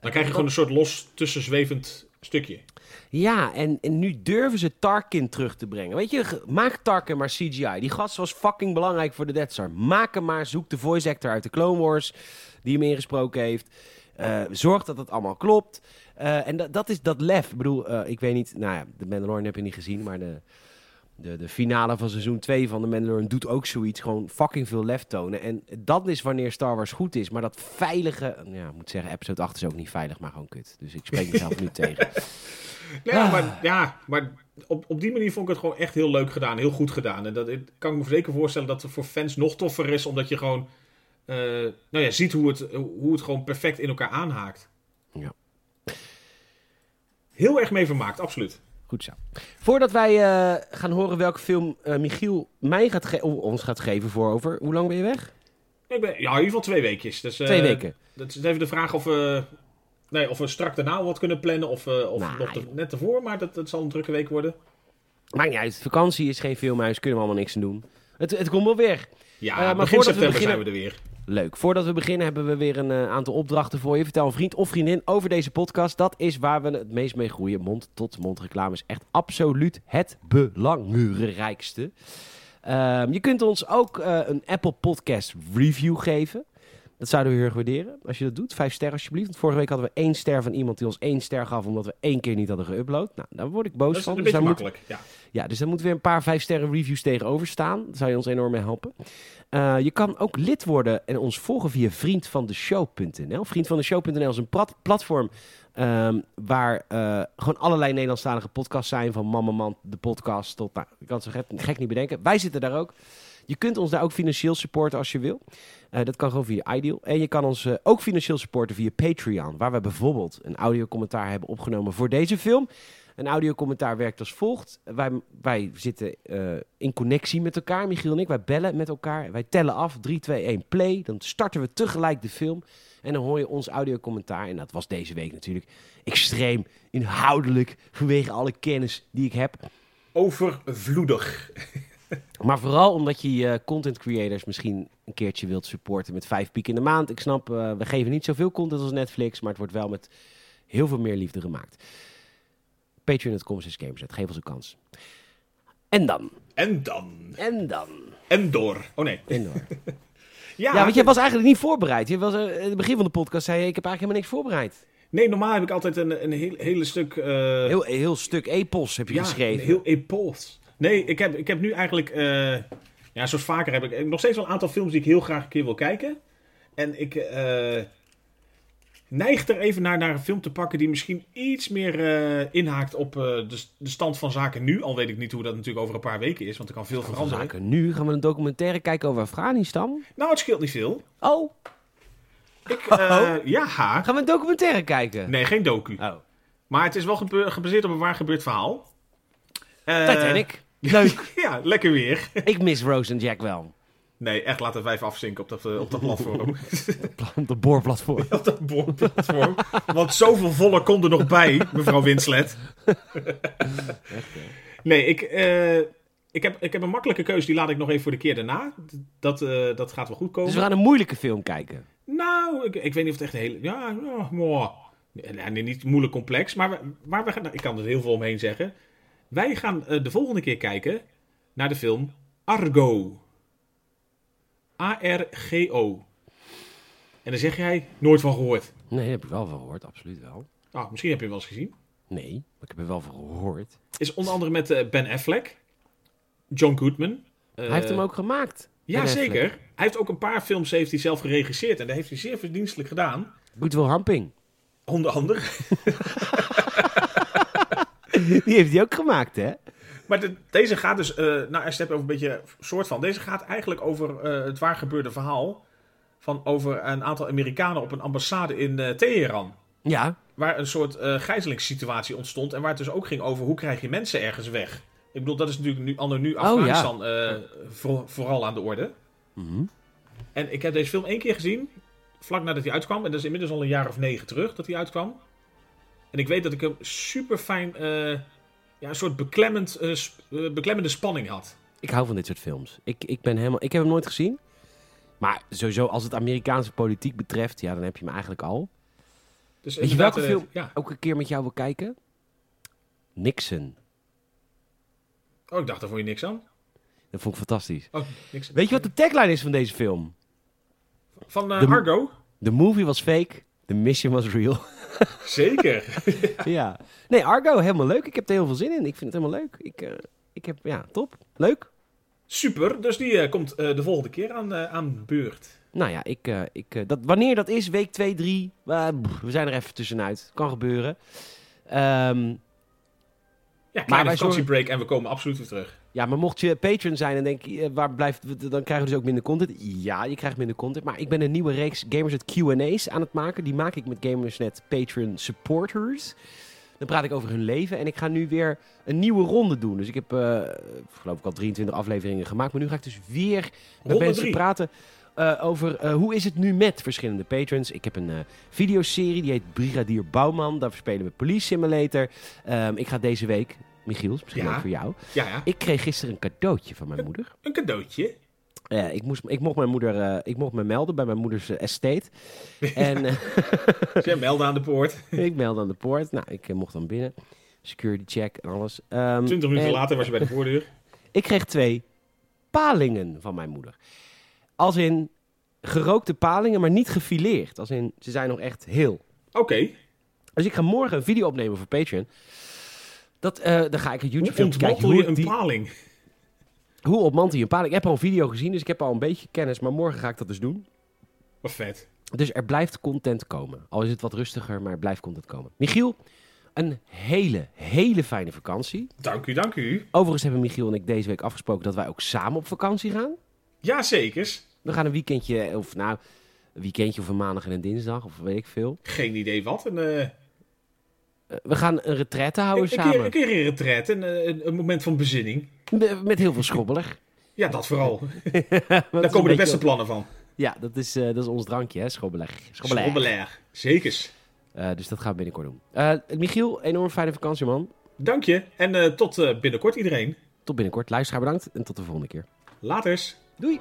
Dan krijg je gewoon een soort los tussenzwevend stukje. ja, en, en nu durven ze Tarkin terug te brengen. Weet je, maak Tarkin maar CGI. Die gast was fucking belangrijk voor de Death Star. Maak hem maar, zoek de voice actor uit de Clone Wars die hem ingesproken heeft. Eh, zorg dat het allemaal klopt. Eh, en dat, dat is dat lef. Ik bedoel, eh, ik weet niet, nou ja, de Mandalorian heb je niet gezien, maar de, de, de finale van seizoen 2 van de Mandalorian doet ook zoiets. Gewoon fucking veel lef tonen. En dat is wanneer Star Wars goed is. Maar dat veilige, ja, ik moet zeggen, episode 8 is ook niet veilig, maar gewoon kut. Dus ik spreek mezelf nu tegen. Nee, Ah. maar, ja, maar op, op die manier vond ik het gewoon echt heel leuk gedaan. Heel goed gedaan. En dat ik kan me zeker voorstellen dat het voor fans nog toffer is. Omdat je gewoon eh, nou ja, ziet hoe het, hoe het gewoon perfect in elkaar aanhaakt. Ja. Heel erg mee vermaakt, absoluut. Goed zo. Voordat wij eh, gaan horen welke film eh, Michiel mij gaat ge- of ons gaat geven voor over. Hoe lang ben je weg? Ik ben, ja, in ieder geval twee weekjes. Dus, eh, Twee weken. Dat is even de vraag of we, nee, of we strak daarna wat kunnen plannen. Of, of Nou, nog te- net ervoor. Maar dat, dat zal een drukke week worden. Maakt niet uit. Vakantie is geen filmhuis. Kunnen we allemaal niks aan doen. Het, het komt wel weer. Ja, maar begin voordat we september beginnen- zijn we er weer. Leuk. Voordat we beginnen hebben we weer een eh, aantal opdrachten voor je. Vertel een vriend of vriendin over deze podcast. Dat is waar we het meest mee groeien. Mond-tot-mond reclame is echt absoluut het belangrijkste. Ehm, je kunt ons ook eh, een Apple Podcast review geven. Dat zouden we heel erg waarderen als je dat doet. Vijf sterren alsjeblieft. Want vorige week hadden we één ster van iemand die ons één ster gaf... omdat we één keer niet hadden geüpload. Nou, daar word ik boos Dat is van. een Dus beetje daar moet- makkelijk. Ja. ja, dus daar moeten weer een paar vijf sterren reviews tegenover staan. Daar zou je ons enorm mee helpen. Eh, je kan ook lid worden en ons volgen via vriendvandeshow.nl. Vriendvandeshow.nl is een plat- platform ehm, waar eh, gewoon allerlei Nederlandstalige podcasts zijn. Van Mama Man, de podcast, tot, nou, ik kan het zo gek, gek niet bedenken. Wij zitten daar ook. Je kunt ons daar ook financieel supporten als je wil. Eh, dat kan gewoon via Ideal. En je kan ons eh, ook financieel supporten via Patreon. Waar we bijvoorbeeld een audiocommentaar hebben opgenomen voor deze film. Een audiocommentaar werkt als volgt. Wij, wij zitten eh, in connectie met elkaar, Michiel en ik. Wij bellen met elkaar. Wij tellen af. 3, 2, 1, play. Dan starten we tegelijk de film. En dan hoor je ons audiocommentaar. En dat was deze week natuurlijk extreem inhoudelijk. Vanwege alle kennis die ik heb. Overvloedig. Maar vooral omdat je je content creators misschien een keertje wilt supporten met vijf piek in de maand. Ik snap, eh, we geven niet zoveel content als Netflix, maar het wordt wel met heel veel meer liefde gemaakt. Patreon.com is Gamerzet. Geef ons een kans. En dan. En dan. En dan. En door. Oh nee. En door. Ja, Ja, want je was eigenlijk niet voorbereid. Je was, eh, in het begin van de podcast zei je, ik heb eigenlijk helemaal niks voorbereid. Nee, normaal heb ik altijd een, een heel, hele stuk... eh, Heel, heel stuk epos heb je ja, geschreven. heel epos. Nee, ik heb, ik heb nu eigenlijk... eh, ja, zoals vaker heb ik, heb nog steeds wel een aantal films die ik heel graag een keer wil kijken. En ik eh, neig er even naar, naar een film te pakken die misschien iets meer eh, inhaakt op eh, de, de stand van zaken nu. Al weet ik niet hoe dat natuurlijk over een paar weken is, want er kan veel veranderen. zaken. Nu gaan we een documentaire kijken over Afghanistan. Nou, het scheelt niet veel. Oh, Ik, eh, Ja, gaan we een documentaire kijken? nee, geen docu. Oh, Maar het is wel gebe- gebaseerd op een waar gebeurd verhaal. Eh, Titanic. Leuk. Ja, lekker weer. Ik mis Rose en Jack wel. Nee, echt laten even afzinken op dat, eh, op dat platform. Op de boorplatform. op dat boorplatform. Want zoveel voller komt er nog bij, mevrouw Winslet. Nee, ik... eh, ik, heb, ik heb een makkelijke keuze, die laat ik nog even voor de keer daarna. Dat, eh, dat gaat wel goed komen. Dus we gaan een moeilijke film kijken. Nou, ik, ik weet niet of het echt een hele... Ja, ja mooi. Nee, nee, niet moeilijk complex, maar, we, maar we gaan, ik kan er heel veel omheen zeggen. Wij gaan eh, de volgende keer kijken naar de film Argo. A-R-G-O. En dan zeg jij, nooit van gehoord. Nee, daar heb ik wel van gehoord, absoluut wel. Ah, misschien heb je hem wel eens gezien. Nee, maar ik heb er wel van gehoord. Is onder andere met eh, Ben Affleck, John Goodman. Hij heeft hem ook gemaakt. Ja, Affleck. zeker. Hij heeft ook een paar films heeft hij zelf geregisseerd en dat heeft hij zeer verdienstelijk gedaan. Goodwill Hunting. Onder andere. Die heeft hij ook gemaakt, hè? Maar de- deze gaat dus, eh nou, het hebt over een beetje soort van. Deze gaat eigenlijk over eh, het waar gebeurde verhaal. Van over een aantal Amerikanen op een ambassade in eh, Teheran. Ja, Waar een soort gijzelingssituatie ontstond. En waar het dus ook ging over hoe krijg je mensen ergens weg. Ik bedoel, dat is natuurlijk nu, anno nu ja. Afghanistan voor- vooral aan de orde. Mhm. En ik heb deze film één keer gezien, vlak nadat hij uitkwam. En dat is inmiddels al een jaar of negen terug dat hij uitkwam. En ik weet dat ik hem super fijn, eh, ja, een soort beklemmend, eh, sp- eh, beklemmende spanning had. ik hou van dit soort films. Ik, ik, ben helemaal, ik heb hem nooit gezien. Maar sowieso, als het Amerikaanse politiek betreft, ja, dan heb je me eigenlijk al. Dus Weet je welke film Ja. ook een keer met jou wil kijken? Nixon. Oh, ik dacht, daar vond je niks aan. Dat vond ik fantastisch. Oh, niks. Weet je wat de tagline is van deze film? Van De- Argo? The movie was fake, the mission was real. Zeker. ja. Nee, Argo, helemaal leuk. Ik heb er heel veel zin in. Ik vind het helemaal leuk. Ik, eh, ik heb, ja, top. Leuk. Super. Dus die eh, komt eh, de volgende keer aan, aan beurt. Nou ja, ik, ik, dat, wanneer dat is, week 2, 3, eh, pff, we zijn er even tussenuit. Kan gebeuren. Ehm, Ja, kleine vakantiebreak en we komen absoluut weer terug. ja, maar mocht je patron zijn en denk je, eh, waar blijft, dan krijgen we dus ook minder content. Ja, je krijgt minder content. Maar ik ben een nieuwe reeks Gamers het Q&A's aan het maken. Die maak ik met Gamersnet Patron Supporters. Dan praat ik over hun leven. En ik ga nu weer een nieuwe ronde doen. Dus ik heb, eh, geloof ik, al 23 afleveringen gemaakt. Maar nu ga ik dus weer met mensen praten eh, over eh, hoe is het nu met verschillende patrons. Ik heb een eh, videoserie, die heet Brigadier Bouwman. Daar spelen we Police Simulator. Ehm, ik ga deze week, Michiel, is misschien Ja. ook voor jou. Ja, ja. Ik kreeg gisteren een cadeautje van mijn moeder. Een cadeautje. Eh, ik, moest, ik mocht mijn moeder, ik mocht me melden bij mijn moeders estate. En Dus jij meldde aan de poort. ik meldde aan de poort. Nou, ik mocht dan binnen. Security check en alles. Ehm, Twintig minuten en later was je bij de voordeur. Ik kreeg twee palingen van mijn moeder. Als in gerookte palingen, maar niet gefileerd. Als in, ze zijn nog echt heel. Oké. Dus ik ga morgen een video opnemen voor Patreon. Dat, eh, dan ga ik Hoe YouTube filmpje kijken. ontmantel je Hoe, een die, paling? hoe ontmantel je een paling? Ik heb al een video gezien, dus ik heb al een beetje kennis. Maar morgen ga ik dat dus doen. Wat vet. Dus er blijft content komen. Al is het wat rustiger, maar er blijft content komen. Michiel, een hele, hele fijne vakantie. Dank u, dank u. Overigens hebben Michiel en ik deze week afgesproken dat wij ook samen op vakantie gaan. Ja, zekers. We gaan een weekendje, of nou, een weekendje of een maandag en een dinsdag, of weet ik veel. Geen idee wat. Een, eh, Eh, we gaan een retraite houden een, een samen. keer, een keer in retret. Een, eh, een, een moment van bezinning. Met- heel veel schrobbelig. Ja, dat vooral. Daar een komen de beste plannen van. Ja, dat is, eh, dat is ons drankje, hè, schrobbelig. Schrobbelig. Zekers. Dus dat gaan we binnenkort doen. Michiel, enorm fijne vakantie, man. Dank je. En tot binnenkort iedereen. Tot binnenkort. Luisteraar bedankt en tot de volgende keer. Laters. Doei!